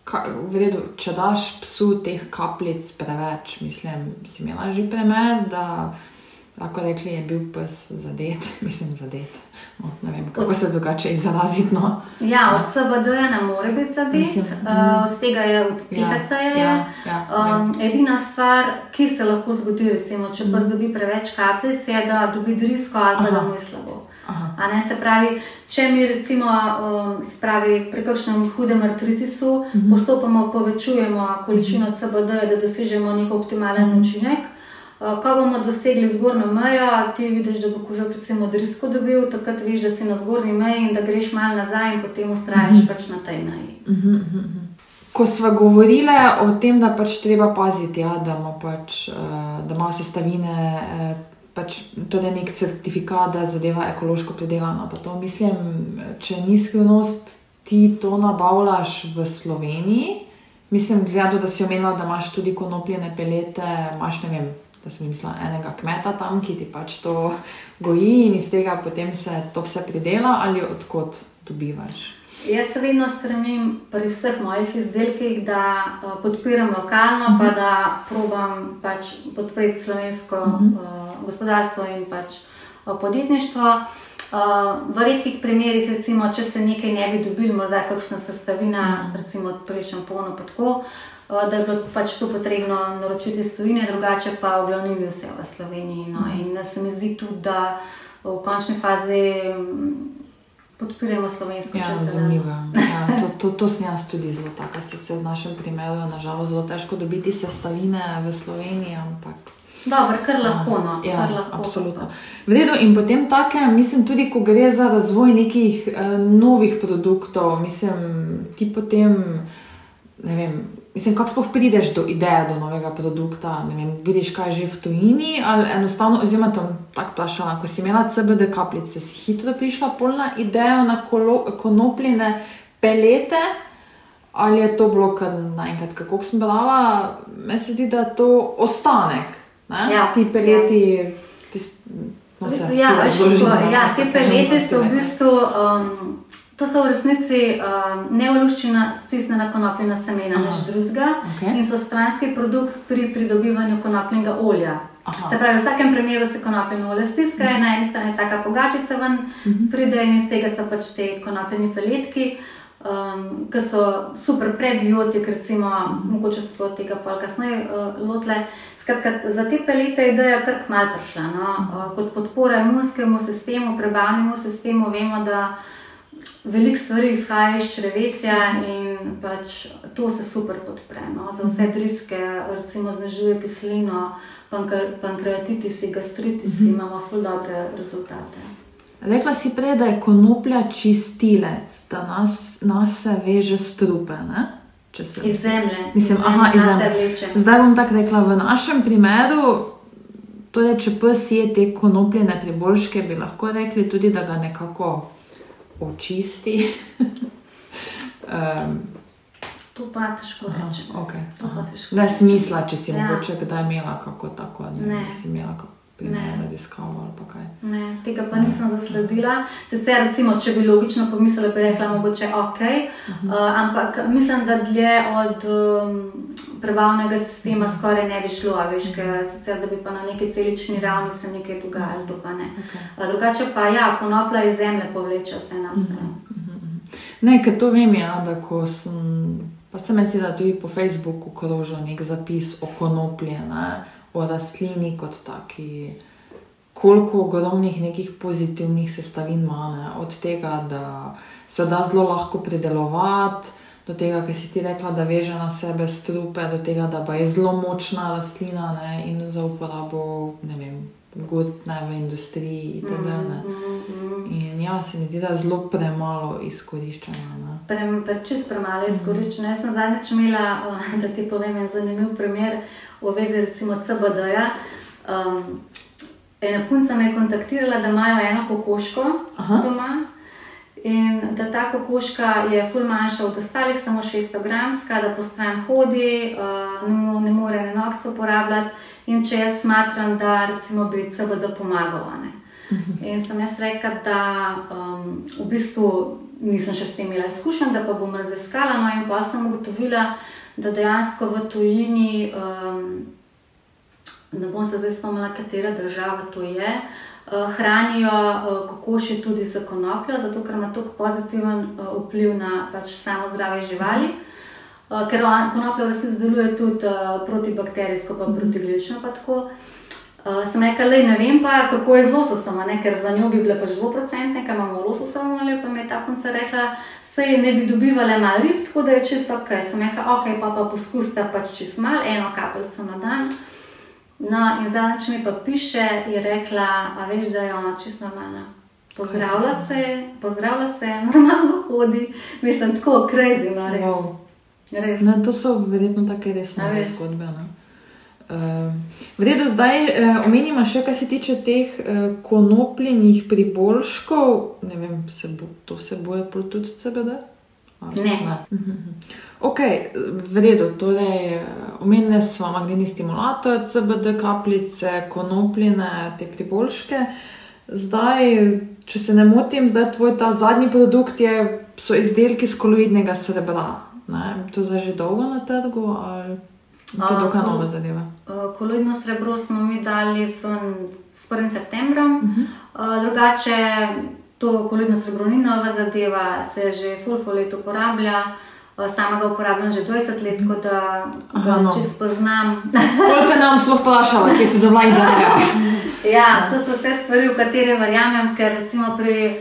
Ka, vredu, če daš psu teh kapljic preveč, mislim, si imela že premed, da lahko rekli, je bil pes zadet, (laughs) mislim, zadet. No, ne vem, kako od, se drugače izraziti. No. Ja, od CBD-ja ne more biti zadet, uh, od tega je od THC-ja. Ja, ja, um, edina stvar, ki se lahko zgodi, recimo, če pa zdobi preveč kapljic, je, da dobi drisko ali pa da mu je slabo. Ne, se pravi, če mi recimo um, spravi pri kakšnem hudem artritisu, uh mhm. -huh. postopoma povečujemo količino CBD, da dosežemo nek optimalen učinek. Eh, ko bomo dosegli zgornjo mejo, ti vidiš, da bo koža predvsem odrisko dobil, takrat veš, da si na zgornji meji in da greš malo nazaj in potem ustrajaš uh mhm. -huh. pač na tej meji. Uh -huh, uh -huh. Ko smo govorili o tem, da pač treba paziti, ja, da, ima pač, uh, da sestavine, uh, pač to je nek certifikat, da zadeva ekološko predelano. To, mislim, če ni skrivnost, ti to nabavljaš v Sloveniji. Mislim, gledano, da si omenila, da imaš tudi konopljene pelete, imaš ne vem da sem mislila enega kmeta tam, ki ti pač to goji in iz tega potem se to vse pridela ali odkot dobivaš. Jaz se vedno stremim pri vseh mojih izdelkih, da uh, podpiram lokalno, uh -huh. pa mhm. da probam pač podpreti slovensko uh -huh. uh, gospodarstvo in pač uh, podjetništvo. Uh, v redkih primerih, recimo, če se nekaj ne bi dobili, morda kakšna sestavina, uh -huh. recimo pri šamponu, pa tako. Uh, da je bilo pač to potrebno naročiti iz tujine, drugače pa v glavni bi vse v Sloveniji. No. Mhm. In se mi zdi tudi, da v končni fazi podpiramo slovensko ja, razumljivo. Ja, (laughs) to, to, to sem jaz tudi zelo taka. Sicer v našem primeru je nažalost zelo težko dobiti sestavine v Sloveniji, ampak. Dobro, kar lahko. No. Ja, kar lahko absolutno. Vredo, in potem take, mislim, tudi ko gre za razvoj nekih uh, novih produktov, mislim, ti potem, ne vem, Mislim, kako sploh prideš do ideje, do novega produkta? Vem, vidiš, kaj je že v tujini, ali enostavno, oziroma tako vprašala, ko si imela CBD kapljice, si hitro prišla polna ideja na konopljene pelete, ali je to bilo kar naenkrat, kako sem brala, meni se zdi, da je to ostanek. Ja, ti peleti. Ja. Tis, no, se, ja, ja, te pelete so v bistvu. Um, To so v resnici uh, neoluščena, stisnjena konopljena semena, než drugega okay. in so stranski produkt pri pridobivanju konopljnega olja. Aha. Se pravi, v vsakem primeru se konopljeno olje stiska, mm. na eni strani taka pogačica ven, mm -hmm. pride in iz tega so pač te konopljeni peletki, um, ki so super prebiotik, recimo, mm mogoče se bo tega pol kasneje uh, lotle. Skratka, za te pelete je ideja kar kmal prišla. No? Uh, kot podpora imunskemu sistemu, prebavnemu sistemu, vemo, da veliko stvari izhaja iz črevesja in pač to se super podpre. No. Za vse driske, recimo znižuje kislino, pankreatitis, gastritis, mm -hmm. imamo ful dobre rezultate. Rekla si prej, da je konoplja čistilec, da nas, nas se veže strupe. Ne? Iz zemlje. Mislim, iz aha, iz zemlje. Zdaj bom tako rekla, v našem primeru, torej, če pes je te konopljene priboljške, bi lahko rekli tudi, da ga nekako očisti. (laughs) um, to pa težko reči. Okay. Ne smisla, če si ja. mogoče kdaj imela kako tako, ne, ne. si imela kako raziskavo. Ne, tega pa nisem zasledila. Sicer, recimo, če bi logično pomislila, bi rekla, mogoče ok, uh -huh. uh, ampak mislim, da dlje od um, prebavnega sistema skoraj ne bi šlo, veš, -huh. sicer da bi pa na neki celični ravni se nekaj dogajalo, to pa ne. Okay. Drugače pa ja, konoplja iz zemlje povleče vse nas. Uh -huh. Ne, ker to vem, ja, da ko sem, pa se mi zdi, da tudi po Facebooku krožil nek zapis o konoplji. Ne o rastlini kot taki, koliko ogromnih nekih pozitivnih sestavin ima, ne? od tega, da se da zelo lahko pridelovati, do tega, kar si ti rekla, da veže na sebe strupe, do tega, da je zelo močna rastlina ne? in za uporabo, ne vem. Gudne v industriji, itd. Mm. In ja, se mi zdi, da je zelo premalo izkoriščeno. Pre, pre, čist premalo izkoriščeno. Mm. Jaz sem zadnjič imela, da ti povem, en zanimiv primer v vezi recimo CBD-ja. Um, ena punca me je kontaktirala, da imajo eno kokoško Aha. doma. In da ta kokoška je ful manjša od ostalih, samo 600 gramska, da po stran hodi, uh, ne, mo ne more ne nogce uporabljati. In če jaz smatram, da recimo bi CBD pomagala. Mhm. In sem jaz rekla, da um, v bistvu nisem še s tem imela izkušenj, da pa bom raziskala. No, in pa sem ugotovila, da dejansko v tujini, um, ne bom se zdaj spomnila, katera država to je, uh, hranijo uh, kokoši tudi za konopljo, zato ker ima to pozitiven uh, vpliv na pač samo zdravje živali. Uh, ker konoplja v resnici deluje tudi uh, protibakterijsko, pa protiglično. Pa Uh, sem rekel, le ne vem pa, kako je z lososom, ne? ker za njo bi bile pač 2%, ker imamo lososom, ali pa mi je ta punca rekla, se je ne bi dobivale malo rib, tako da je čisto ok. Sem rekel, ok, pa pa poskusite pač čist mal, eno kapljico na dan. No, in zadnjič mi pa piše, je rekla, a veš, da je ona čisto normalna. Pozdravlja se, pozdravlja se, (laughs) normalno hodi, mislim, tako crazy, no res. Wow. res. Ne, to so verjetno take resne zgodbe. Uh, v redu, zdaj uh, omenimo še, kar se tiče teh uh, konopljenih priboljškov. Ne vem, se bo, to vseboje tudi CBD? Ne. ne. Ok, v redu, torej omenili smo magnetni stimulator, CBD kapljice, konopljene te priboljške. Zdaj, če se ne motim, zdaj tvoj ta zadnji produkt je, so izdelki iz koloidnega srebra. Ne? To je že dolgo na trgu. Ali... To je dokaj nova zadeva. Koloidno srebro smo mi dali s 1. septembrom, uh -huh. drugače to koloidno srebro ni nova zadeva, se že full full let uporablja. Sama ga uporabljam že 20 let, tako da ga no. čisto poznam. (laughs) Kot te nam sploh plašala, ki si doma ideja. ja, to so vse stvari, v katere verjamem, ker recimo pri,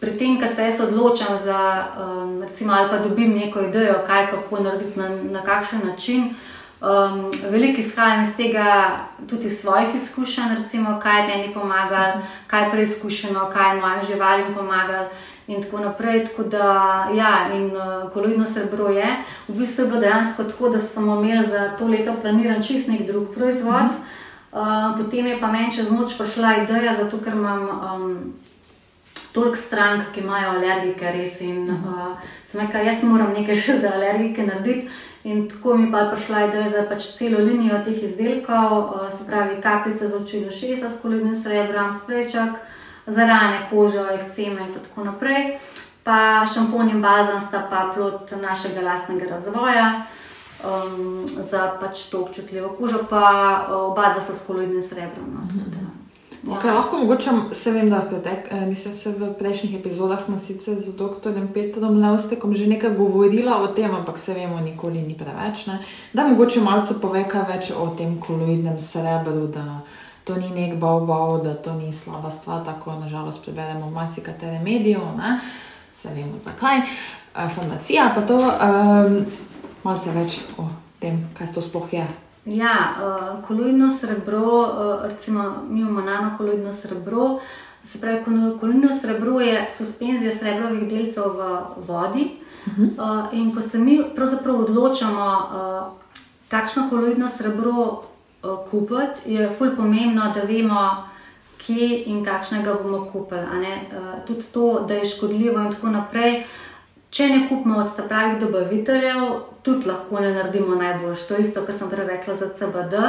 pri tem, ko se jaz odločam za, um, recimo, ali pa dobim neko idejo, kaj kako narediti na, na kakšen način. Uh, Um, veliko izhajam iz tega, tudi iz svojih izkušenj, recimo, kaj mi je pomagalo, kaj je preizkušeno, kaj je mojim živalim pomagalo. In tako naprej. Tako da, ja, in uh, koloidno srebro je. V bistvu je bilo dejansko tako, da smo imeli za to leto planiran čist nek drug proizvod. Uh, potem je pa meni čez noč prišla ideja, zato ker imam um, toliko strank, ki imajo alergike, res. In uh, sem rekel, jaz moram nekaj še za alergike narediti. In tako mi pa prišla ideja za pač celo linijo teh izdelkov, eh, se pravi kapljice za oči in šesa s kolidnim srebrom, sprečak za rane, kožo, ekceme in tako naprej. Pa šampon in bazen sta pa plot našega lastnega razvoja um, za pač to občutljivo kožo, pa eh, oba dva sta s kolidnim srebrom. No, Okay, lahko mogoče se vem, da pretek, eh, mislim, se v prejšnjih epizodah smo sicer z dr. Petrom Levstekom že nekaj govorila o tem, ampak se vemo, nikoli ni preveč. Ne? Da mogoče malce pove kaj več o tem koloidnem srebru, da to ni nek bal, da to ni slaba stvar, tako nažalost preberemo v masikatere medije. se vemo zakaj, uh, farmacija pa to, um, malce več o tem, kaj to sploh je. Ja, uh, koloidno srebro, uh, recimo mi imamo nanokoloidno srebro. Se pravi, koloidno srebro je suspenzija srebrovih delcev v vodi. Uh -huh. uh, in ko se mi pravzaprav odločamo, uh, kakšno koloidno srebro uh, kupiti, je fulj pomembno, da vemo, kje in kakšnega bomo kupili. Uh, tudi to, da je škodljivo in tako naprej. Če ne kupimo od pravih dobaviteljev, tudi lahko ne naredimo najboljš. To je isto, kar sem prej rekla za CBD.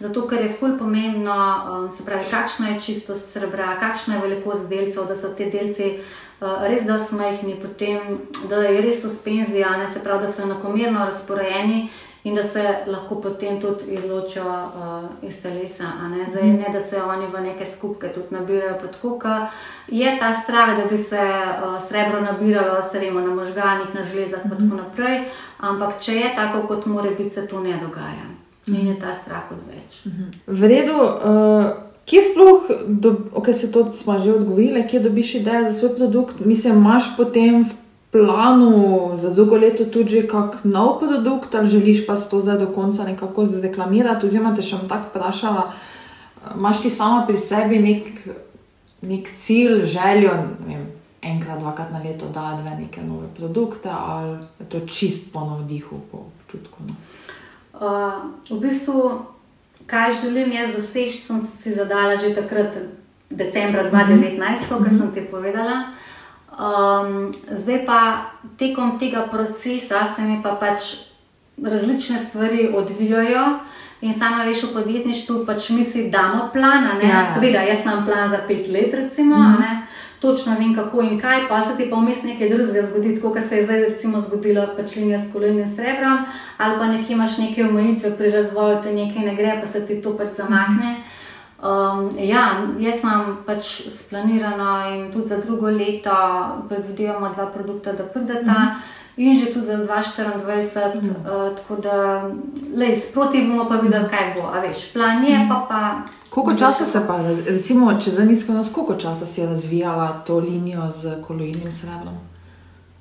Zato, ker je fulj pomembno, um, se pravi, kakšna je čistost srebra, kakšna je velikost delcev, da so te delci uh, res da smehni, potem, da je res suspenzija, ne, se pravi, da so enakomerno razporejeni in da se lahko potem tudi izločijo uh, iz telesa. Ne? Zdaj, ne, da se oni v neke skupke tudi nabirajo pod kuka. Je ta strah, da bi se uh, srebro nabiralo, se vemo, na možganjih, na železah in tako naprej, ampak če je tako, kot mora biti, se to ne dogaja. In je ta strah odveč. V redu. Uh... Kje sploh, ok, se to smo že odgovorili, kje dobiš ideje za svoj produkt? Mislim, imaš potem v planu za drugo leto tudi kak nov produkt, ali želiš pa to zdaj do konca nekako zreklamirati? Oziroma, te še bom tako vprašala, imaš ti sama pri sebi nek, nek cilj, željo, vem, enkrat, dvakrat na leto, da dve neke nove produkte, ali je to čist po navdihu, po občutku? No? Uh, v bistvu, kaj želim jaz doseči, sem si zadala že takrat, decembra 2019, mm -hmm. kot sem ti povedala. Um, zdaj pa tekom tega procesa se mi pa pač različne stvari odvijajo. In sama veš, v podjetništvu pač mi si damo plan, ja, seveda, jaz imam plan za pet let, recimo, mm. točno vem, kako in kaj, pa se ti pa vmes nekaj drugega zgodi, kot se je zdaj recimo zgodilo pač linija s kolenim srebrom, ali pa nekje imaš neke omejitve pri razvoju, te nekaj ne gre, pa se ti to pač zamakne. Mm. Um, ja, jaz imam pač splanirano in tudi za drugo leto predvidevamo dva produkta, da prideta. Mm -hmm. In že tudi za 2024, mm. uh, tako da lej, sproti bomo pa videli, kaj bo. A veš, plan je pa. pa koliko časa se pa, recimo, če za nizko nas, koliko časa si je razvijala to linijo z koloidnim srebrom?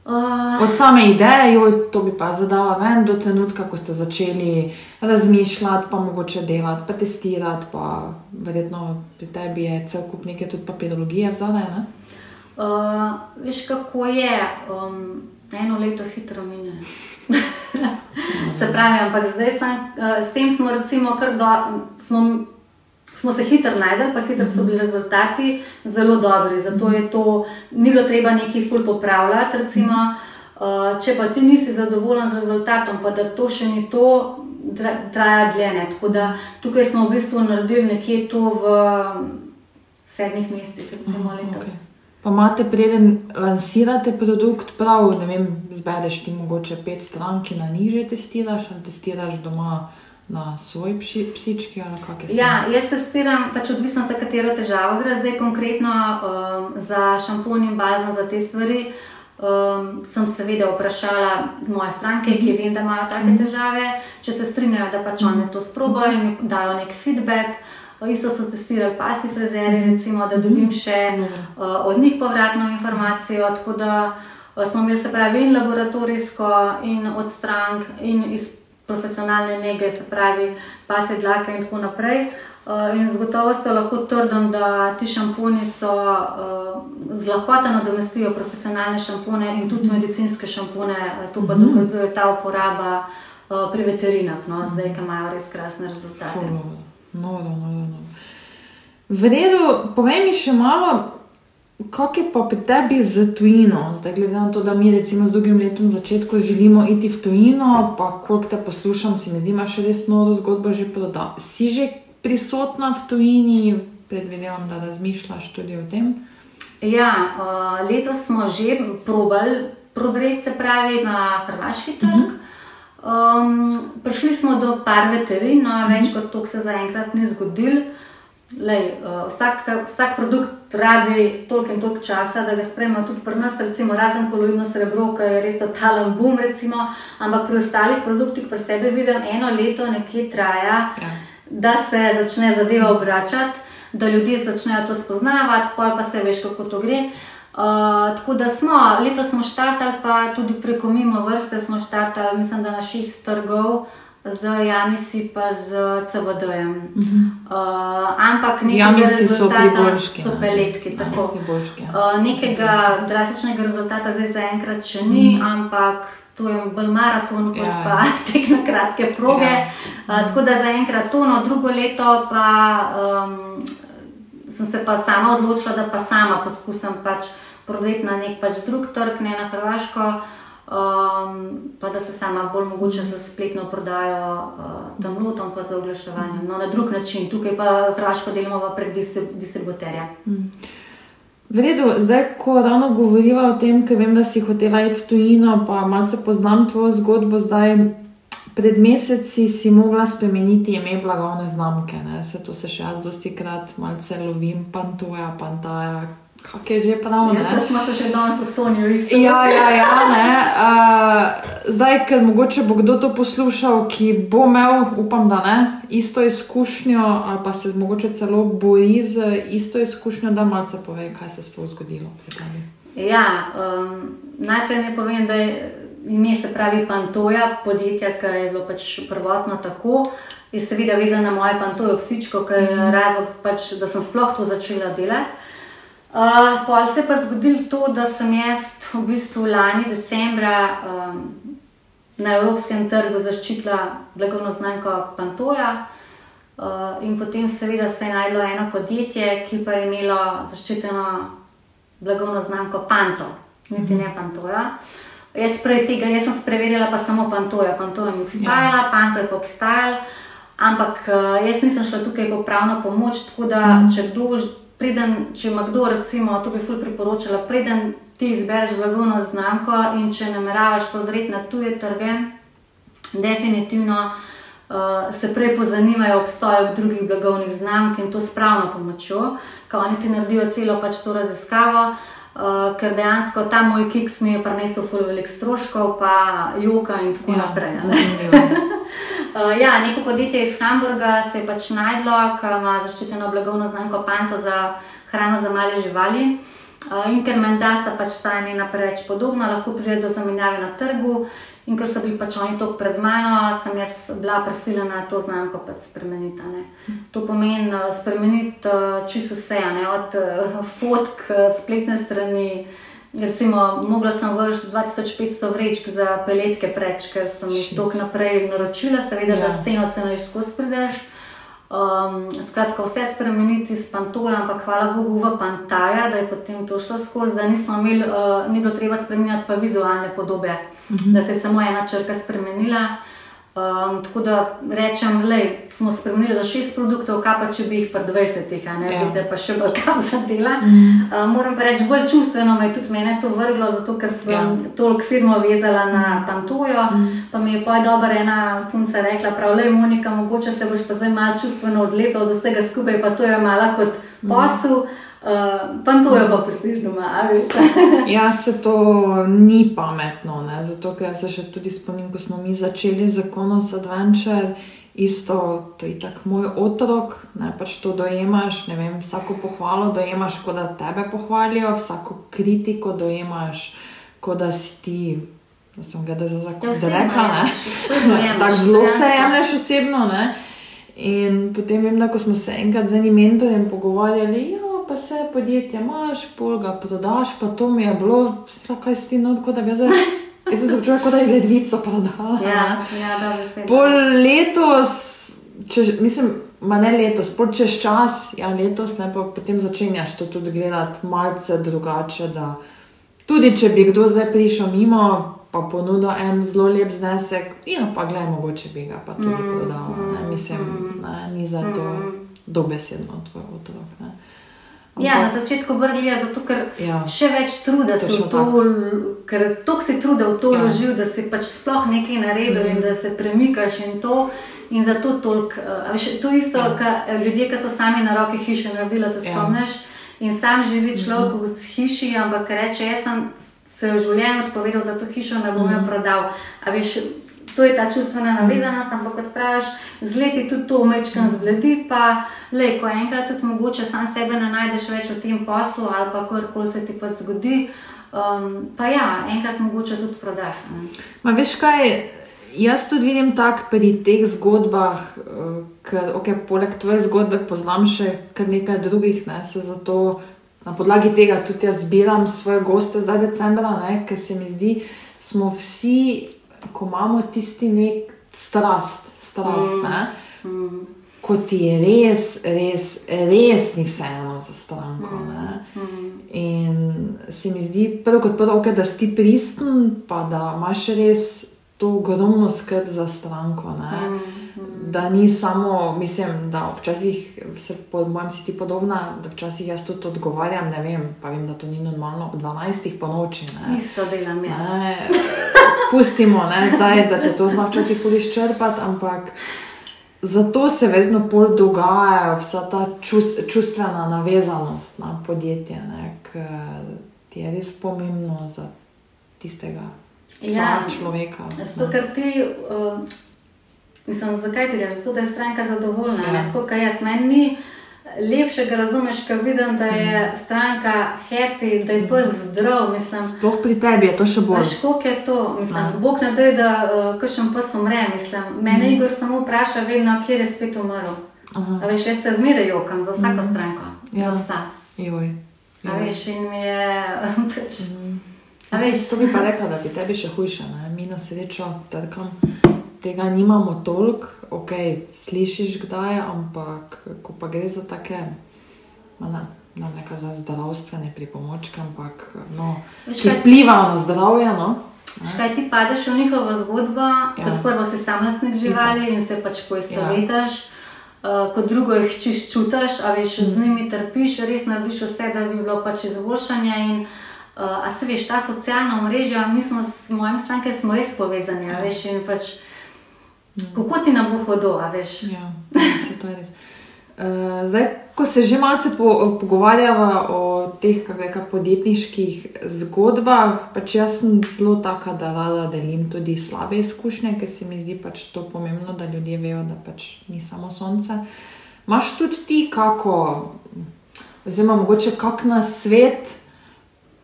Uh, Od same ideje, jo, to bi pa zadala ven do trenutka, ko ste začeli razmišljati, pa mogoče delati, pa testirati, pa verjetno pri tebi je cel kup neke tudi papirologije vzadaj. Uh, veš, kako je, um, eno leto hitro mine. (laughs) Se pravi, ampak zdaj sem, uh, s tem smo recimo kar do. Smo, smo se hitro najdeli, pa hitro so bili rezultati zelo dobri. Zato je to, ni bilo treba nekaj ful popravljati. Recimo, uh, če pa ti nisi zadovoljen z rezultatom, pa da to še ni to, traja dlje. Ne. Tako da tukaj smo v bistvu naredili nekje to v sedmih mesecih, recimo letos. Okay. Pa imate, preden lansirate produkt, prav, ne vem, zbedeš ti mogoče pet stran, ki na njih že testiraš, ali testiraš doma na svoj psi, psički ali kako je. Ja, jaz testiram, pač odvisno za katero težavo gre, zdaj konkretno um, za šampon in balzam za te stvari. Um, sem seveda vprašala moje stranke, ki vem, da imajo take težave, če se strinjajo, da pač one to sprobajo in mi dajo nek feedback. Isto so testirali pasi frizeri, recimo, da dobim še uh, od njih povratno informacijo. Tako da uh, smo imeli se pravi in laboratorijsko, in od strank, in iz profesionalne nege, se pravi, pase dlake in tako naprej. Uh, in z gotovostjo lahko trdim, da ti šamponi so uh, z lahkoto nadomestijo profesionalne šampone in tudi medicinske šampone. To pa mhm. dokazuje ta uporaba pri veterinah, no, zdaj, ki imajo res krasne rezultate. No, no, no, no. V redu, povej mi še malo, Kako je pa pri tebi z tujino, zdaj glede na to, da mi recimo z drugim letom začetku želimo iti v tujino, pa koliko te poslušam, se mi zdi, imaš res noro zgodbo že prodal. Si že prisotna v tujini, predvidevam, da razmišljaš tudi o tem? Ja, uh, letos smo že probali prodreti se pravi na hrvaški trg. Uh -huh. um, prišli smo do par veterin, no, več uh -huh. kot to se zaenkrat ni zgodilo. Lej, uh, vsak, vsak produkt rabi toliko in toliko časa, da ga sprejmemo tudi pri nas, recimo razen koloidno srebro, ki je res totalen boom, recimo, ampak pri ostalih produktih pri sebi vidim eno leto nekje traja, ja. da se začne zadeva obračati, da ljudje začnejo to spoznavati, pa pa se veš, kako to gre. Uh, tako da smo, letos smo štartali, pa tudi preko mimo vrste smo štartali, mislim, da na šest trgov. Z Jamisi, pa z CBD-jem. Uh -huh. uh, ampak nekega rezultata so peletki. Ja, uh, nekega drastičnega rezultata zdaj zaenkrat še ni, uh -huh. ampak to je bolj maraton, kot ja, pa (laughs) tek na kratke proge. Ja. Uh, tako da zaenkrat to, no drugo leto pa um, sem se pa sama odločila, da pa sama poskusim pač prodati na nek pač drug trg, ne na Hrvaško um, pa da se sama bolj mogoče za spletno prodajo uh, tam lotom, pa za oglaševanje. No, na drug način, tukaj pa Hrvaško delamo prek distributerja. Mm. V redu, zdaj, ko ravno govoriva o tem, ker vem, da si hotela iti v tujino, pa malce poznam tvojo zgodbo, zdaj pred meseci si mogla spremeniti ime blagovne znamke. Se to se še jaz dosti krat malce lovim, pantoja, pantaja, kako je že prav. Ja, smo se še danes osonili, isto. Ja, ja, ja uh, zdaj, ker mogoče bo kdo to poslušal, ki bo imel, upam, da ne, isto izkušnjo, ali pa se mogoče celo boji z isto izkušnjo, da malce pove, kaj se je sploh zgodilo. Ja, um, najprej ne povem, da je ime se pravi Pantoja, podjetja, ki je bilo pač prvotno tako. Je seveda vezana na moje pantojo psičko, ker je mhm. razlog, pač, da sem sploh to začela delati. Uh, pol se je pa zgodilo to, da sem jaz v bistvu lani decembra um, na evropskem trgu zaščitila blagovno znamko Pantoja. Uh, in potem, seveda, se je najdlo eno podjetje, ki pa je imelo zaščiteno blagovno znamko Panto, niti ne Pantoja. Jaz, tega, jaz sem spreverila pa samo Pantoja, Pantoja je obstajala, ja. Panto je pa obstajal, ampak uh, jaz nisem šla tukaj po pravno pomoč, tako da mm. če kdo preden, če ima kdo, recimo, to bi ful priporočila, preden ti izbereš blagovno znamko in če nameravaš prodreti na tuje trge, definitivno uh, se prej pozanimajo obstoju drugih blagovnih znamk in to s pravno pomočjo, ko oni ti naredijo celo pač to raziskavo. Uh, ker dejansko ta moj kiks mi je prinesel veliko stroškov, pa joka in tako ja, naprej. Uh, (laughs) ja, neko podjetje iz Hamburga se je pač najdlo, ki ima zaščiteno blagovno znamko Panto za hrano za male živali. Uh, in ker menda sta pač ta imena preveč podobna, lahko pride do zamenjave na trgu. In ker so bili pač oni to pred mano, sem jaz bila prisiljena to znamko pač spremeniti. Ne. To pomeni uh, spremeniti uh, čisto vse, ne, od uh, fotk, spletne strani. Recimo, mogla sem vršiti 2500 vrečk za peletke preč, ker sem jih tok naprej naročila, seveda, ja. da sceno ceno iš skozi prideš. Um, skratka, vse spremeniti s pantojem, ampak hvala Bogu, v pantaja, da je potem to šlo skozi, da imeli, uh, ni bilo treba spremenjati pa vizualne podobe, uh mhm. -huh. da se je samo ena črka spremenila. Um, tako da rečem, da smo spremenili za šest produktov, kaj pa če bi jih pa 20, a ne bi ja. pa še bolj kam (laughs) zadela. Mm. Uh, moram pa reči, bolj čustveno me je tudi mene to vrglo, zato ker sem ja. toliko firmo vezala na Pantojo. Mm. Pa mi je pa dobro ena punca rekla, prav, le Monika, mogoče se boš pa zdaj malo čustveno odlepila od vsega skupaj, pa to je malo kot mm. posel. Mm. Uh, pa to je pa postiž doma, pa. ja, se to ni pametno, ne? zato ker se še tudi spomnim, ko smo mi začeli z Konos Adventure. Isto, to je tako moj otrok, ne pač to dojemaš, ne vem, vsako pohvalo dojemaš, kot da tebe pohvalijo, vsako kritiko dojemaš, kot da si ti, da sem ga zdaj zakon, da reka, ne. (laughs) Tako zelo se jemliš osebno, ne. In potem vem, da ko smo se enkrat z enim mentorjem pogovarjali, jo, pa se podjetje imaš, pol ga prodaš, pa to mi je bilo, kaj si ti notko, da bi zdaj. Jaz sem se začela, kot da je ledvico prodala. Ja, ja, da pol letos, če, mislim, ma ne letos, pol čez čas, ja, letos, ne pa potem začenjaš to tudi gledati malce drugače. Tudi če bi kdo zdaj prišel mimo, pa ponudil en zelo lep znesek, ja, pa gledaj, mogoče bi ga pa tudi mm, prodala. Mm, mislim, mm, ne, ni za to mm. dobesedno tvoj otrok. Ne. Ja, na začetku vrlijo, zato ker ja. še več truda si v to, ker toliko si truda v to vložil, ja. da si pač sploh nekaj naredil mm. in da se premikaš in to. In zato toliko, uh, to isto, ja. ka, ljudje, ki so sami na roki hiše naredili, se ja. spomniš. Ja. In sam živi človek mm -hmm. v hiši, ampak reče, jaz sem se v življenju odpovedal za to hišo, da bom jo -hmm. prodal. A veš, to je ta čustvena navezanost, ampak kot praviš, z leti tudi to umečkam zbledi, pa le, ko enkrat tudi mogoče sam sebe ne najdeš več v tem poslu ali pa karkoli se ti pa zgodi. Um, pa ja, enkrat mogoče tudi prodaš. Ma veš kaj? Jaz tudi vidim tako pri teh zgodbah, eh, ker okay, poleg tvoje zgodbe poznam še kar nekaj drugih, ne, se zato na podlagi tega tudi jaz zbiram svoje goste zdaj decembra, ne, ker se mi zdi, smo vsi, ko imamo tisti nek strast, strast, ne, Mm. ko ti je res, res, res ni vseeno za stranko. Ne. Mm. In se mi zdi, prvo kot prvo, okay, da si pristen, pa da imaš res to ogromno skrb za stranko. Ne? Mm. Da ni samo, mislim, da včasih se po mojem si ti podobna, da včasih jaz tudi odgovarjam, ne vem, pa vem, da to ni normalno ob 12. po noči. Ne? Isto delam jaz. Ne, pustimo, ne, zdaj, da te to zna včasih tudi izčrpati, ampak zato se vedno bolj dogaja vsa ta čus, čustvena navezanost na podjetje, ti je res pomembno za tistega Ja. človeka. Zato, ne. ker ti, uh, mislim, zakaj ti greš? Zato, da je stranka zadovoljna. Ja. Ja. Tako, kot jaz, meni ni lepšega, razumeš, ko vidim, da je stranka happy, da je pes zdrav. Mislim, Sploh pri tebi je to še bolj. Veš, koliko je to? Mislim, Ja. Bog ne da, da uh, kakšen pes umre. Mislim. Mene mm. Igor samo vpraša, vedno, kje je spet umrl. A veš, jaz se zmeraj jokam za vsako mm. stranko. Ja. Za vsa. Joj. A Joj. veš, in mi je. (laughs) Pač, A veš- to bi pa rekla, da bi tebi še hujše. Ne? Mi na srečo trkam, tega nimamo toliko, ok, slišiš kdaj, ampak ko pa gre za take, ne, ne neka za zdravstvene pripomočke, ampak no, Veš ki vplivajo na zdravje. No? Škaj ti padeš v njihovo zgodbo, Ja. ja. kot prvo si sam lastnik živali in se pač poistovetiš, ja. uh, kot drugo jih čiš čutiš, a veš, mm. z njimi trpiš, res narediš vse, da bi bilo pač izboljšanje. In, uh, a se veš, ta socialna mreža, mi smo s mojim strankem smo res povezani, ja. veš, in pač kako ti nam bo hodo, a veš. Ja, se to je res. Uh, zdaj, ko se že malce po, pogovarjava o teh reka, podjetniških zgodbah, pač jaz sem zelo taka, da rada delim tudi slabe izkušnje, ker se mi zdi pač to pomembno, da ljudje vejo, da pač ni samo sonce. Maš tudi ti kako, oziroma mogoče kak na svet,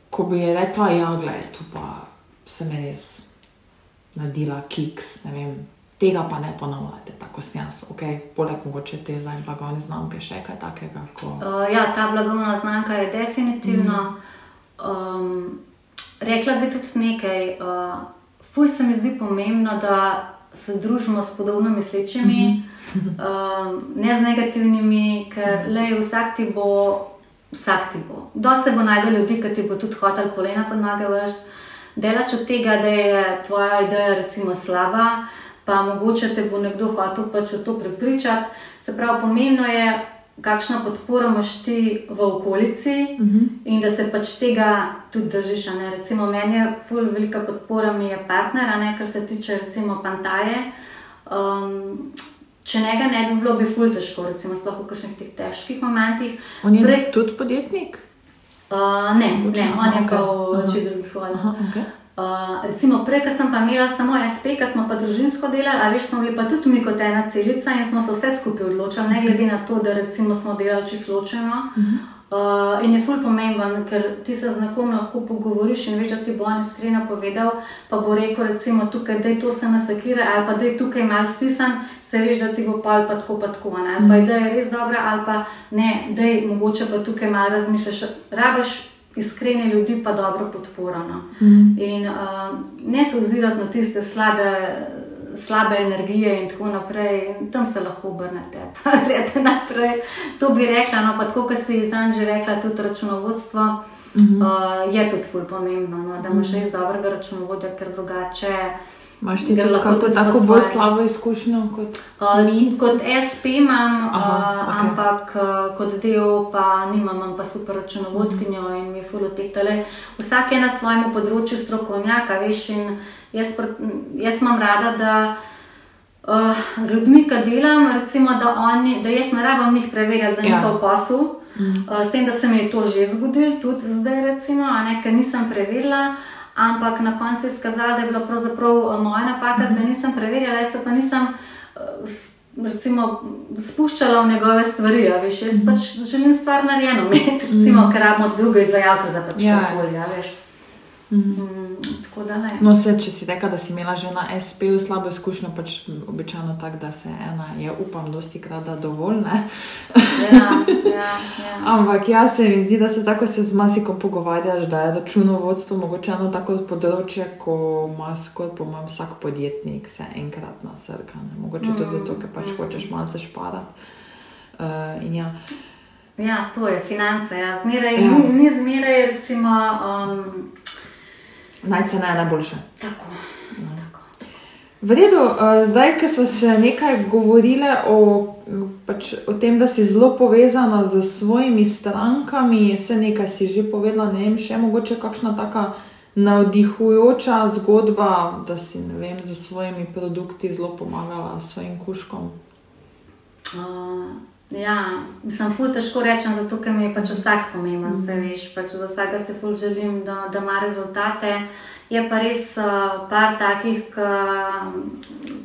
ko bi rekla, ja, gledaj, tu pa sem res naredila kiks, ne vem. Tega pa ne ponavljate, tako sem jaz, ok, poleg mogoče te zdaj blagovne znamke, še kaj takega. Ko... Uh, ja, ta blagovna znamka je definitivno. Mm. Um, rekla bi tudi nekaj. Uh, ful se mi zdi pomembno, da se družimo s podobno mislečimi, mm -hmm. um, ne z negativnimi, ker le vsak ti bo. Vsak ti bo. Dosti se bo najdel ljudi, ki ti bo tudi hotel polena pod noge vršiti. Delač od tega, da je tvoja ideja recimo slaba, pa mogoče te bo nekdo hotel pač v to prepričati. Se pravi, pomembno je, kakšno podporo imaš ti v okolici Uh -huh. in da se pač tega tudi držiš. Recimo, meni je ful velika podpora, mi je partner, ne kar se tiče recimo pantaje. Um, če njega ne bi bilo, bi ful težko, recimo, sploh v kakšnih teh težkih momentih. On je Pre... tudi podjetnik? Uh, ne, Mogoče, ne, on je v Aha. čez drugih vodah. Aha, okay. Uh, recimo, prej, ko sem pa imela samo SP, ko smo pa družinsko delali, a veš, smo bili pa tudi mi kot ena celica in smo se vse skupaj odločili, ne glede na to, da recimo smo delali čisto ločeno. Uh, in je ful pomemben, ker ti se z nekom lahko pogovoriš in veš, da ti bo on iskreno povedal, pa bo rekel, recimo, tukaj, da je to se nasakira, ali pa da je tukaj mal spisan, se veš, da ti bo pol pa tako, pa tako, ne? ali pa da je res dobra, ali pa ne, da je mogoče pa tukaj mal razmišljaš, rabaš iskrene ljudi, pa dobro podporo. No? Mhm. In uh, ne se ozirati na tiste slabe, slabe energije in tako naprej, tam se lahko obrnete, (laughs) pa greste naprej. To bi rekla, no pa tako, kot si Zan že rekla, tudi računovodstvo. -huh. uh, je tudi ful pomembno, no, da imaš res dobrega računovodja, ker drugače. Imaš ti tudi kako tudi tako bolj slabo izkušnjo kot Uh, kot SP imam, Aha, uh, okej. ampak uh, kot del pa nimam, imam pa super računovodkinjo in mi fulo teh tale. Vsak je na svojem področju strokovnjaka, veš, in jaz, jaz imam rada, da uh, z ljudmi, ki delam, recimo, da, oni, da jaz ne rabim njih preverjati za Ja. njihov posel. Uh, s tem, da se mi je to že zgodilo, tudi zdaj, recimo, ne, ker nisem preverila. ampak na koncu se je izkazalo, da je bila pravzaprav eh, moja napaka, da nisem preverjala, jaz pa nisem. Uh, Recimo, spuščala v njegove stvari, ja, veš, jaz pač želim stvar narejeno, recimo, mm. ker imamo druge izvajalce za pač ja. okolje, veš. Mm, tako da ne. No, se, če si rekel, da si imela že na SP-u slabo izkušnjo, pač običajno tako, da se ena je, upam, dosti krat da dovolj. Ja, ja, ja. (laughs) Ampak ja, se mi zdi, da se tako se z masikom pogovarjaš, da je računovodstvo mogoče eno tako področje, ko ima skoraj po mojem vsak podjetnik se enkrat nasrka. Ne? Mogoče mm, tudi zato, ker pač mm. hočeš malce šparati. Uh, ja. ja, to je finance. Ja. Zmeraj, ja. Ni, ni zmeraj, recimo. Um, najceneje, najboljše. Tako. No. V redu, uh, zdaj, ko smo se nekaj govorili o, pač, o tem, da si zelo povezana z svojimi strankami, se nekaj si že povedala, ne vem, še mogoče kakšna taka navdihujoča zgodba, da si vem, z svojimi produkti zelo pomagala svojim kuškom. Uh, ja, sem ful težko rečem, zato ker mi je pač vsak pomemben, mm. veš, pač za vsakega se ful želim, da, da ima rezultate. Je pa res uh, par takih,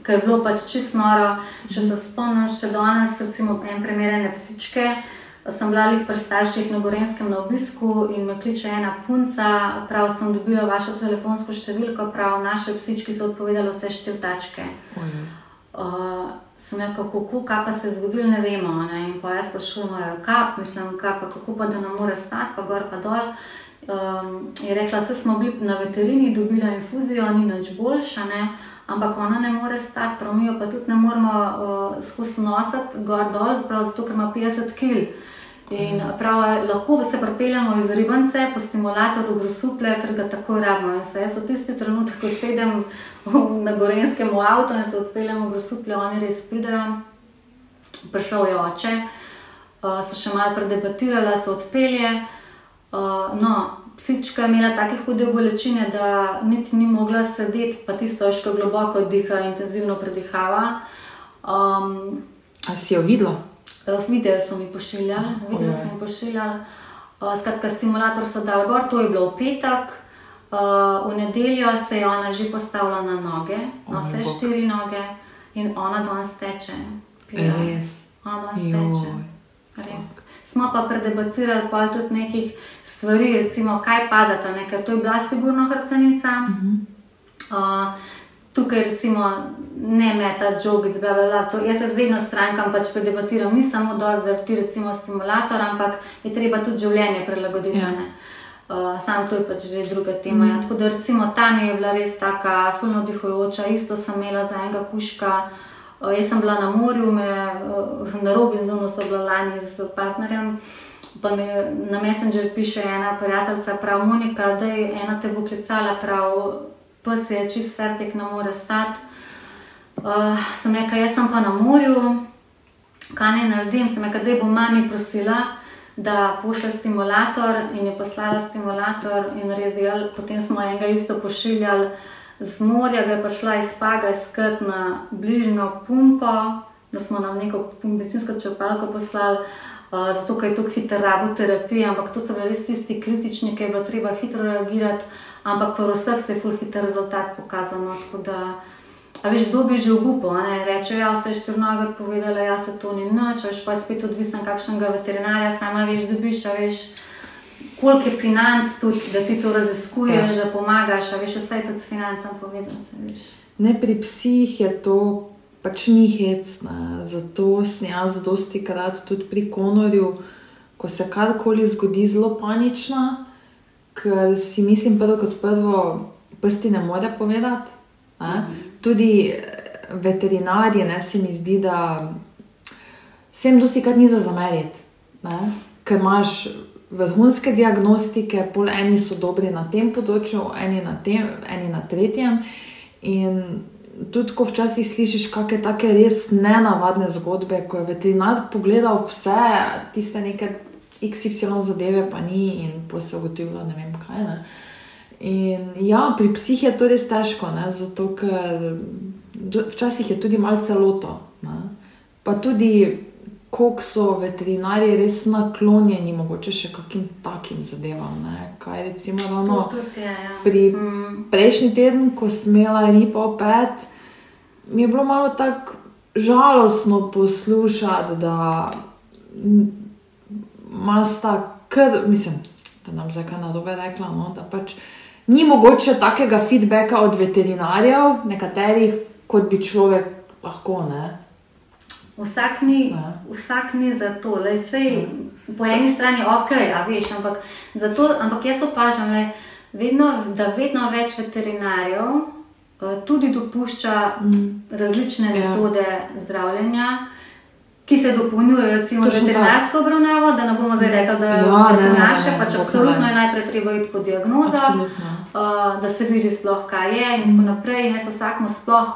ki je bilo pač čisto noro. Če se spomnim, še danes, recimo, en primer ene psičke. Sem bila pri starših na Gorenskem na obisku in me kliče ena punca, prav sem dobila vašo telefonsko številko, prav naše psički so odpovedali vse štiri tačke. Uh, sem rekel, kako, kaj pa se je zgodilo, ne vemo. Ne? In pa jaz sprašujem, kaj, mislim, kaj pa, kako pa da ne more stati, pa gor pa dol. Um, je rekla, da smo bili na veterini, dobila infuzijo, ni nič boljša, ne? ampak ona ne more stati, promijo pa tudi ne moramo uh, skozi nositi, gor dol, zato ker ima 50 kg. In prav, lahko se pripeljemo iz ribance po stimulatorju grosuple, ker ga tako rabimo. In se jaz v tisti trenutek, ko sedem na gorenskem avtu in se odpeljemo v grosuple, oni res pridejo. Prišel je oče, uh, so še malo predebatirali, se odpelje. Uh, no, psička je imela take hude bolečine, da niti ni mogla sedeti, pa tisto oško globoko diha, intenzivno predihava. Um, A si jo videla? Eh, video so mi pošiljali, video so mi pošiljali. Uh, skratka, stimulator so dal gor, to je bilo v petek. Uh, v nedeljo se je ona že postavila na noge, na vse štiri noge in ona danes teče. Res. Ona danes teče. Res. Smo pa predebatirali pa tudi nekih stvari, recimo, kaj paziti, ker to je bila sigurno hrbtenica. Uh -huh. uh, tukaj recimo ne meta jogic, bla, bla, bla. To, jaz se vedno strankam pač predebatiram, ni samo dosti, da ti recimo stimulator, ampak je treba tudi življenje prilagoditi. Ja. Uh, sam to je pač že druga tema. Mm. Ja. Tako da recimo ta mi je bila res taka fulno dihujoča, isto sem imela za enega kuška. Uh, jaz sem bila na morju, me, uh, na Robinsonu so bila lani z partnerjem. Pa mi na Messenger piše ena prijateljica, prav Monika, da je ena te bo klicala, prav pes je čist fertik, ne more stati. Uh, sem rekel, jaz sem pa na morju, kaj naj naredim. Sem rekel, da bom mami prosila, da pošlje stimulator in je poslala stimulator in res delal. Potem smo enega isto pošiljali z morja, ga je prišla iz Paga skrt na bližnjo pumpo, da smo nam neko medicinsko črpalko poslali. Uh, zato, ker je to hitro rabo terapije, ampak to so bili res tisti kritični, ki je bilo treba hitro reagirati ampak pri vseh se je full hiter rezultat pokazal. No, da, a veš, kdo bi že obupal, reče, ja, se je štrnoga povedala, ja, se to ni noč, veš, pa je spet odvisen kakšnega veterinarja, sama veš, dobiš, a veš. Koliko je financ tudi, da ti to raziskuješ, ja. da pomagaš, a veš, vse je tudi s financami povezano. Ne, pri psih je to pač ni hecno. Zato sem jaz dosti krat tudi pri konorju, ko se karkoli zgodi, zelo panična ker si mislim, prvo kot prvo, prsti ne more povedati. Ne? -hmm. Tudi eh, veterinarji, ne se mi zdi, da se jim dosti krat ni za zameriti, ne? ker imaš vrhunske diagnostike, pol eni so dobri na tem področju, eni na, tem, eni na tretjem. In tudi, ko včasih slišiš kakšne take res nenavadne zgodbe, ko je veterinar pogledal vse tiste nekaj XY zadeve pa ni in pa se ugotovilo, ne vem kaj. Ne. In ja, pri psih je to res težko, ne, zato ker včasih je tudi malce loto. Ne. Pa tudi koliko so veterinari res naklonjeni, mogoče še kakim takim zadevam. Ne? Kaj recimo, ravno Tudi, ja, ja. pri Mm. prejšnji teden, ko sem imela ripo pet, mi je bilo malo tako žalostno poslušati, da ima sta kar, mislim, da nam zdaj kaj narobe rekla, no, da pač ni mogoče takega feedbacka od veterinarjev, nekaterih, kot bi človek lahko. Ne? Vsak ni, Ja. vsak ni za to, le sej po eni strani ok, a veš, ampak, zato, ampak jaz opažam, le, vedno, da vedno več veterinarjev eh, tudi dopušča Mm. različne Ja. metode zdravljenja. Ki se dopolnjujejo, recimo, Točno veterinarsko obravnavo, da ne bomo zdaj rekli, da je Ja, ne, naše, pač absolutno je najprej treba iti po diagnozo, Absolutno. uh, da se vidi sploh, kaj je in tako naprej. In jaz vsakmu sploh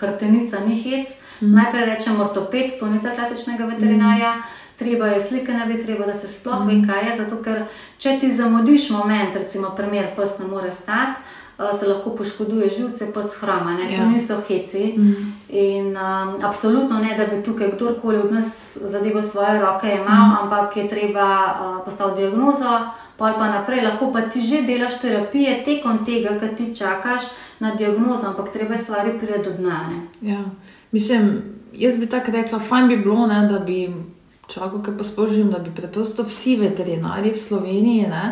hrbtenica ni hec. Mhm. Najprej rečem ortoped, to ni za klasičnega veterinarja. Treba je slike narediti, treba, da se sploh ve, kaj je. Zato, ker če ti zamudiš moment, recimo, primer, pes ne more stati, uh, se lahko poškoduje živce, pes hrama. Ne? To Ja. niso heci. Mm. In um, absolutno ne, da bi tukaj kdorkoli od nas zadevo svoje roke imel, mm. ampak je treba uh, postaviti diagnozo, pol pa naprej, lahko pa ti že delaš terapije tekom tega, kar ti čakaš na diagnozo, ampak treba je stvari priti do dna. Ja. Mislim, jaz bi tako rekla, fajn bi bilo, ne, da bi, če lahko kaj pospožim, da bi preprosto vsi veterinari v Sloveniji ne,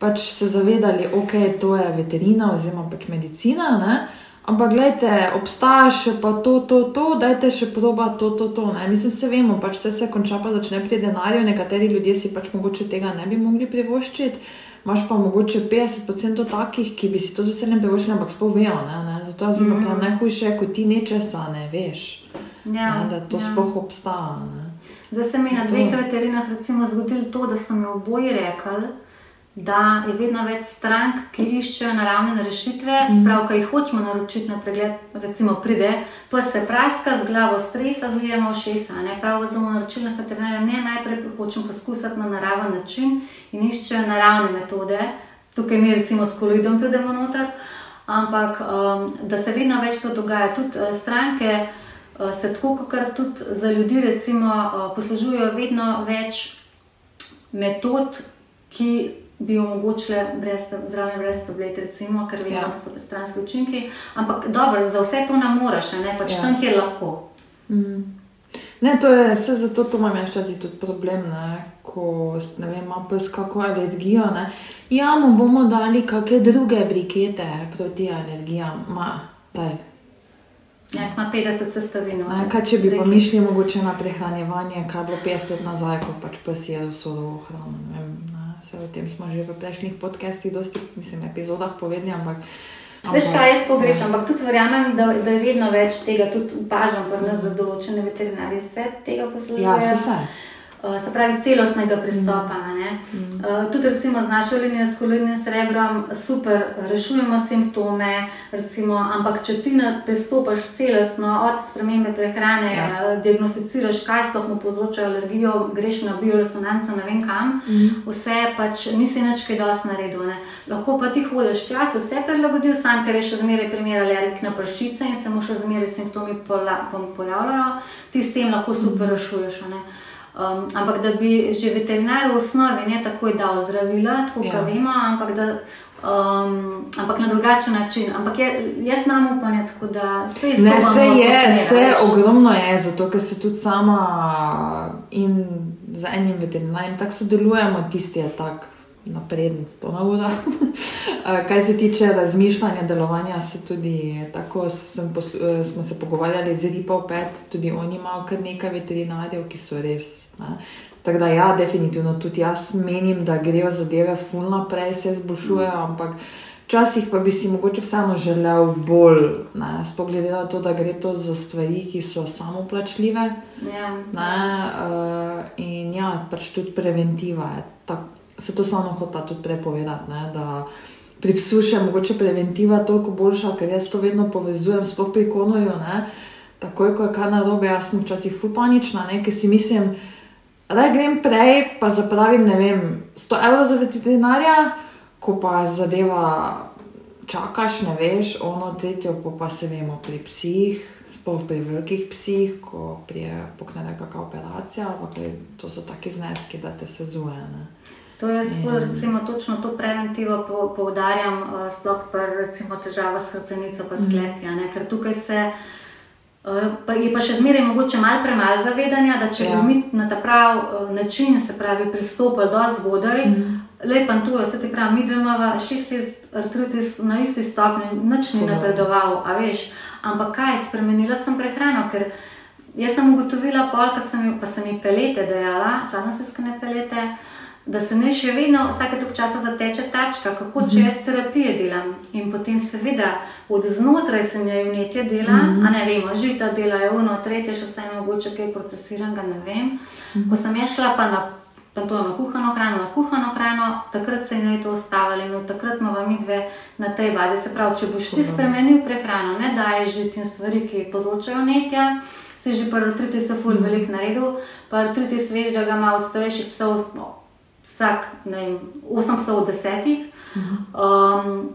pač se zavedali, da okay, to je veterina oziroma pač medicina. Ne, Ampak, gledajte, obstaja še pa to, to, to, dajte še proba to, to, to. Ne. Mislim, se vemo, pač vse se konča, pa začne pri denarju. Nekateri ljudje si pač mogoče tega ne bi mogli privoščiti. Imáš pa mogoče 50% takih, ki bi si to z veseljem privoščili, ampak sploh vejo. Ne, ne. Zato jaz vedno pravim, najhujše je, ko ti nečesa ne veš. Ja, ne, da to ja. sploh obstaja. Ne. Zdaj se mi je na dveh veterinah recimo zgodilo to, da so mi oboji rekli, da je vedno več strank, ki iščejo naravne rešitve, mm. prav, ki jih hočemo naročiti na pregled, recimo pride, pa se praska z glavo, stresa, zlijemo šesa, ne prav vzemo naročilne veterinarje, ne najprej hočemo poskusiti na naraven način in iščejo naravne metode. Tukaj mi recimo s koloidom pridemo noter, ampak um, da se vedno več to dogaja. Tudi uh, stranke uh, se tako, kot tudi za ljudi, recimo, uh, poslužujejo vedno več metod, ki bi omogočile brez, zdravljenje brez tablet, recimo, ker vemo, Ja. da so stranski učinki. Ampak dobro, za vse to ne moreš, ne pač Ja. tam, kjer lahko. Mm. Ne, to je vse zato, to imam jaz včasih tudi problem, ne, ko ne vem, ima pes kako alergijo. Ne. Ja, mu bomo dali kakšne druge brikete proti alergijam. Ma, daj. Ja, ima 50 sestavin. Kaj če bi pomišljali mogoče na prehranjevanje, kaj je bilo 50 let nazaj, ko pač pes je surovo hrano. Saj o tem smo že v prejšnjih podcastih, dosti, mislim, epizodah povedali, ampak. Veš, kaj jaz pogrešam, ampak tudi verjamem, da, da je vedno več tega, tudi opažam pri nas, da določene veterinarije se tega poslužujejo. Ja, se se. Uh, se pravi, celostnega pristopa. Mm. Uh, tudi recimo z našo linijo s kolidnim srebrom, super, rešujemo simptome, recimo, ampak če ti ne pristopiš celostno od spremembe prehrane, Ja. ja. diagnosticiraš, kaj sploh mu povzroča alergijo, greš na bioresonanco, ne vem kam, mm. vse pač nisi nič kaj dosti naredil. Ne. Lahko pa ti hodiš tja, si vse prilagodil, sam ker je še zmeraj primer alergik na pršice in se mu še zmeraj simptomi pojavljajo, ti s tem lahko super rešuješ. ne. Um, ampak da bi že veterinar v osnovi ne takoj dal zdravila, tako Ja. ja. vemo, ampak, da, um, ampak na drugačen način. Ampak je, jaz imam upanje, tako da se je Ne, vse je, vse ogromno je, zato ker se tudi sama in z enim veterinarjem tako sodelujemo, tisti je tako napreden, sto na ura. (laughs) Eh, Kar se tiče razmišljanja, delovanja, se tudi tako eh, smo se pogovarjali z Ripo Pet, tudi oni imajo kar nekaj veterinarjev, ki so res. Ne. Tako da, ja, definitivno tudi jaz menim, da grejo zadeve ful naprej, se izboljšujejo, ampak včasih pa bi si mogoče vseeno želel bolj, ne, sploh glede na to, da gre to za stvari, ki so samoplačljive. Ja. Ne, uh, in ja, pač tudi preventiva je. Tak, se to samo hočem tudi prepovedati. Ne, da pri psu še mogoče preventiva toliko boljša, ker jaz to vedno povezujem, sploh pri konorju. Ne, takoj, ko je kaj narobe, jaz sem včasih fulpanična, ker si mislim, da grem prej, pa zapravim, ne vem, 100 evrov za veterinarja, ko pa zadeva čakaš, ne veš, ono tretjo, pa, pa se vemo pri psih. Sploh pri velikih psih, ko prije pokne kakšna operacija, ampak je- to so taki zneski, da te sezuje. Ne? To jaz ful, recimo, točno to preventivo po, poudarjam, uh, sploh recimo, težavah s hrbtenico, pa sklepja. Ne? Ker tukaj se. Uh, Pa je pa še zmeraj mogoče malo premalo zavedanja, da če Ja. bi mi na ta prav uh, način, se pravi, pristopili do zgodaj, mm. lepo in je, se ti pravi, mi dve imamo šest let artritis na isti stopni, nič ni napredoval, a veš. Ampak kaj, spremenila sem prehrano, ker jaz sem ugotovila, pol, ko sem, ji- pa sem jim pelete dejala, hladnostiskane pelete da se mi še vedno vsake toliko časa zateče tačka, kako če jaz terapije delam. In potem, seveda, od znotraj se mi je vnetje dela, mm -hmm. a ne vemo, žita delajo ono, tretje, še vse mogoče kaj procesiranega, ne vem. Mm -hmm. Ko sem jaz šla pa na. Pa to na kuhano hrano, na kuhano hrano, takrat se je ne to ustavilo in od takrat imamo mi dve na tej bazi. Se pravi, če boš ti spremenil prehrano, ne daješ žit in stvari, ki povzročajo netja, si že pa artritis ful mm. velik naredil, pa artritis veš, da ga ima od starejših psov no, vsak, ne vem, 8 psov od 10. Um,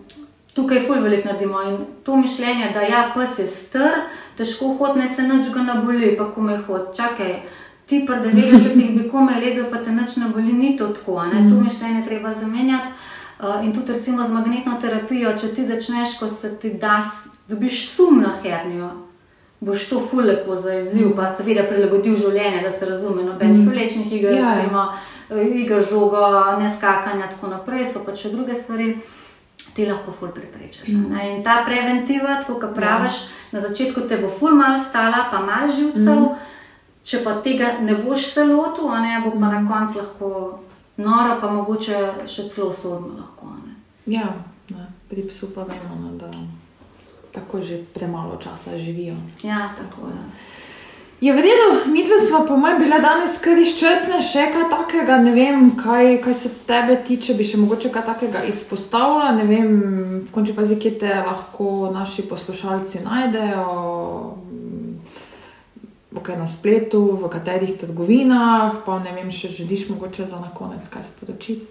tukaj ful velik naredimo in to mišljenje, da ja, pes je star, težko hod, ne se nič ga naboli, pa ko me hod, čakaj. Ti pa 90-ih bi komaj lezel, pa te nič ne boli, ni to tako. a Ne? To mišljenje treba zamenjati. Uh, in tudi recimo z magnetno terapijo, če ti začneš, ko se ti da, dobiš sum na hernijo, boš to ful lepo zaezil, pa seveda prilagodil življenje, da se razume, nobenih vlečnih iger, Ja, ja. recimo iger žogo, ne skakanja, tako naprej, so pa še druge stvari. Ti lahko ful preprečiš. Mm. In ta preventiva, tako kot praviš, ja. na začetku te bo ful mal stala, pa mal živcev, mm. če pa tega ne boš se lotil, ne bo pa na koncu lahko noro, pa mogoče še celo sodno lahko. Ne. Ja, ne, pri psu pa vemo, ne, da tako že premalo časa živijo. Ja, tako je. Je v redu, mi dve smo po mojem bile danes kar izčrpne, še kaj takega, ne vem, kaj, kaj se tebe tiče, bi še mogoče kaj takega izpostavila, ne vem, v končni fazi, kje te lahko naši poslušalci najdejo, mm, okay, na spletu, v katerih trgovinah, pa ne vem, še želiš mogoče za na konec kaj sporočiti.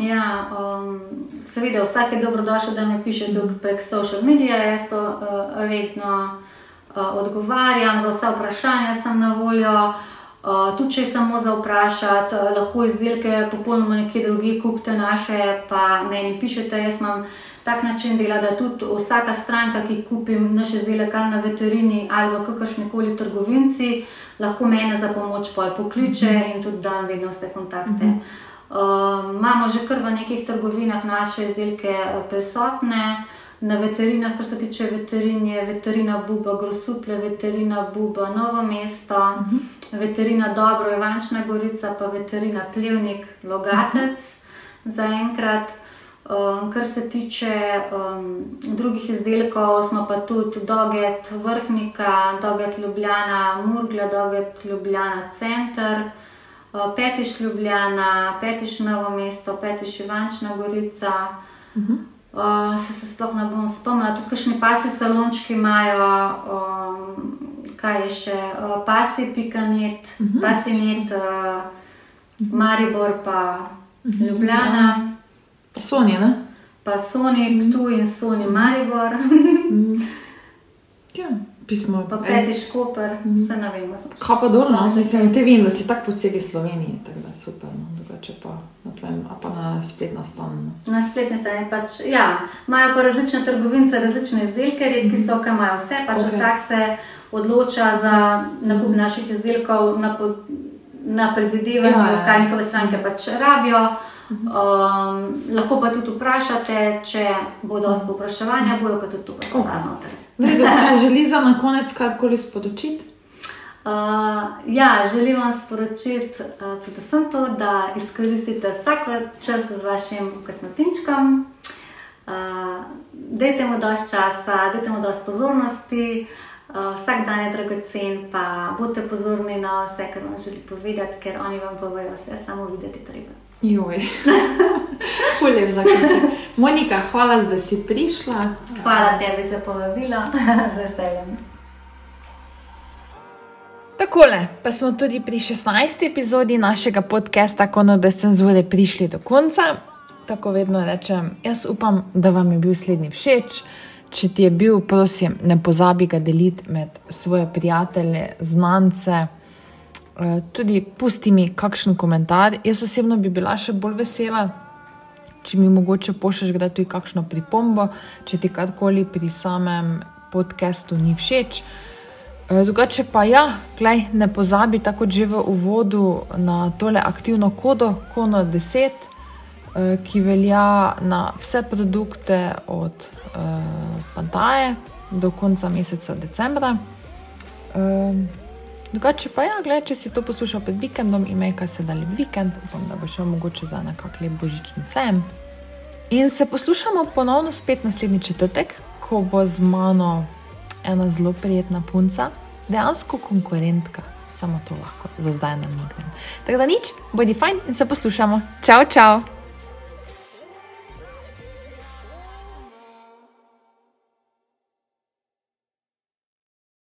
Ja, um, seveda, vsak je dobrodošel, da mi piše prek social medija. Jaz to uh, redno odgovarjam, za vse vprašanja sem na voljo. Uh, tudi če je samo za vprašati, uh, lahko izdelke popolnoma nekje drugje kupite naše, pa meni pišete. Jaz imam tak način dela, da tudi vsaka stranka, ki kupi naš izdelek ali na veterini ali v kakršni koli trgovinci, lahko mene za pomoč pol pokliče in tudi dam vedno vse kontakte. Mm -hmm. Uh, imamo že kar v nekih trgovinah naše izdelke eh, prisotne, na veterinah, kar se tiče veterin, je veterina Buba, Grosuple, veterina Buba, Novo mesto, uh -huh. veterina Dobro, Ivančna Gorica, pa veterina Plevnik, Logatec uh -huh. zaenkrat. Um, kar se tiče um, drugih izdelkov, smo pa tudi Doget Vrhnika, Doget Ljubljana, Murgla, Doget Ljubljana Center. Uh, Petiš Ljubljana, Petiš Novo mesto, Petiš Ivančna Gorica. Uh -huh. Uh, se, se sploh ne bom spomnila, tudi kakšni pasi salončki imajo, um, kaj je še, uh, pasi pikanet, uh -huh. pasinet, uh, Maribor pa uh -huh. Ljubljana. Sonja, ne? Pa Sony, mm. tu in Sony, Maribor, Ja, pismo. pa Petiš Koper, vse ne vem. Kaj pa dol, no, mislim, te vem, da si tako po celi Sloveniji, tako da super, no, drugače pa na tvojem, a pa na spletna stran. No. Na spletni strani pač, ja, imajo pa različne trgovince, različne izdelke, redki so, ki imajo vse, pač Ok. okay. vsak se odloča za nakup naših izdelkov na, na predvidevanju, Ja, ja, kaj njihove stranke pač rabijo. Um, lahko pa tudi vprašate, če bo dosti povpraševanja, bojo pa tudi tu pač Ok. noter. V redu, pa še (laughs) želi za na konec karkoli sporočiti? Uh, ja, želim vam sporočiti uh, predvsem to, da izkoristite vsak čas z vašim kosmetinčkom. Uh, dajte mu dovolj časa, dajte mu dovolj pozornosti, uh, vsak dan je dragocen, pa bodite pozorni na vse, kar vam želi povedati, ker oni vam povejo vse, samo videti treba. Joj, (laughs) fulje zaključek. Monika, hvala, da si prišla. Hvala tebi za povabilo, (laughs) z veseljem. Takole, pa smo tudi pri 16. epizodi našega podcasta Kono brez cenzure prišli do konca. Tako vedno rečem, jaz upam, da vam je bil slednji všeč. če ti je bil, prosim, ne pozabi ga deliti med svoje prijatelje, znance. Eh, tudi pusti mi kakšen komentar. Jaz osebno bi bila še bolj vesela, če mi mogoče pošlješ kdaj tudi kakšno pripombo, če ti karkoli pri samem podkastu ni všeč. Drugače pa ja, glej, ne pozabi tako že v uvodu na tole aktivno kodo, kono 10, eh, ki velja na vse produkte od uh, Pantaje do konca meseca decembra. Uh, drugače pa ja, gled, če si to poslušal pred vikendom, imej kaj se dali vikend, upam, da bo šel mogoče za nekakšen lep božični sejem. In se poslušamo ponovno spet naslednji četrtek, ko bo z mano ena zelo prijetna punca, dejansko konkurentka, samo to lahko za zdaj nam niknem. Tako da nič, bodi fajn in se poslušamo. Čau, čau!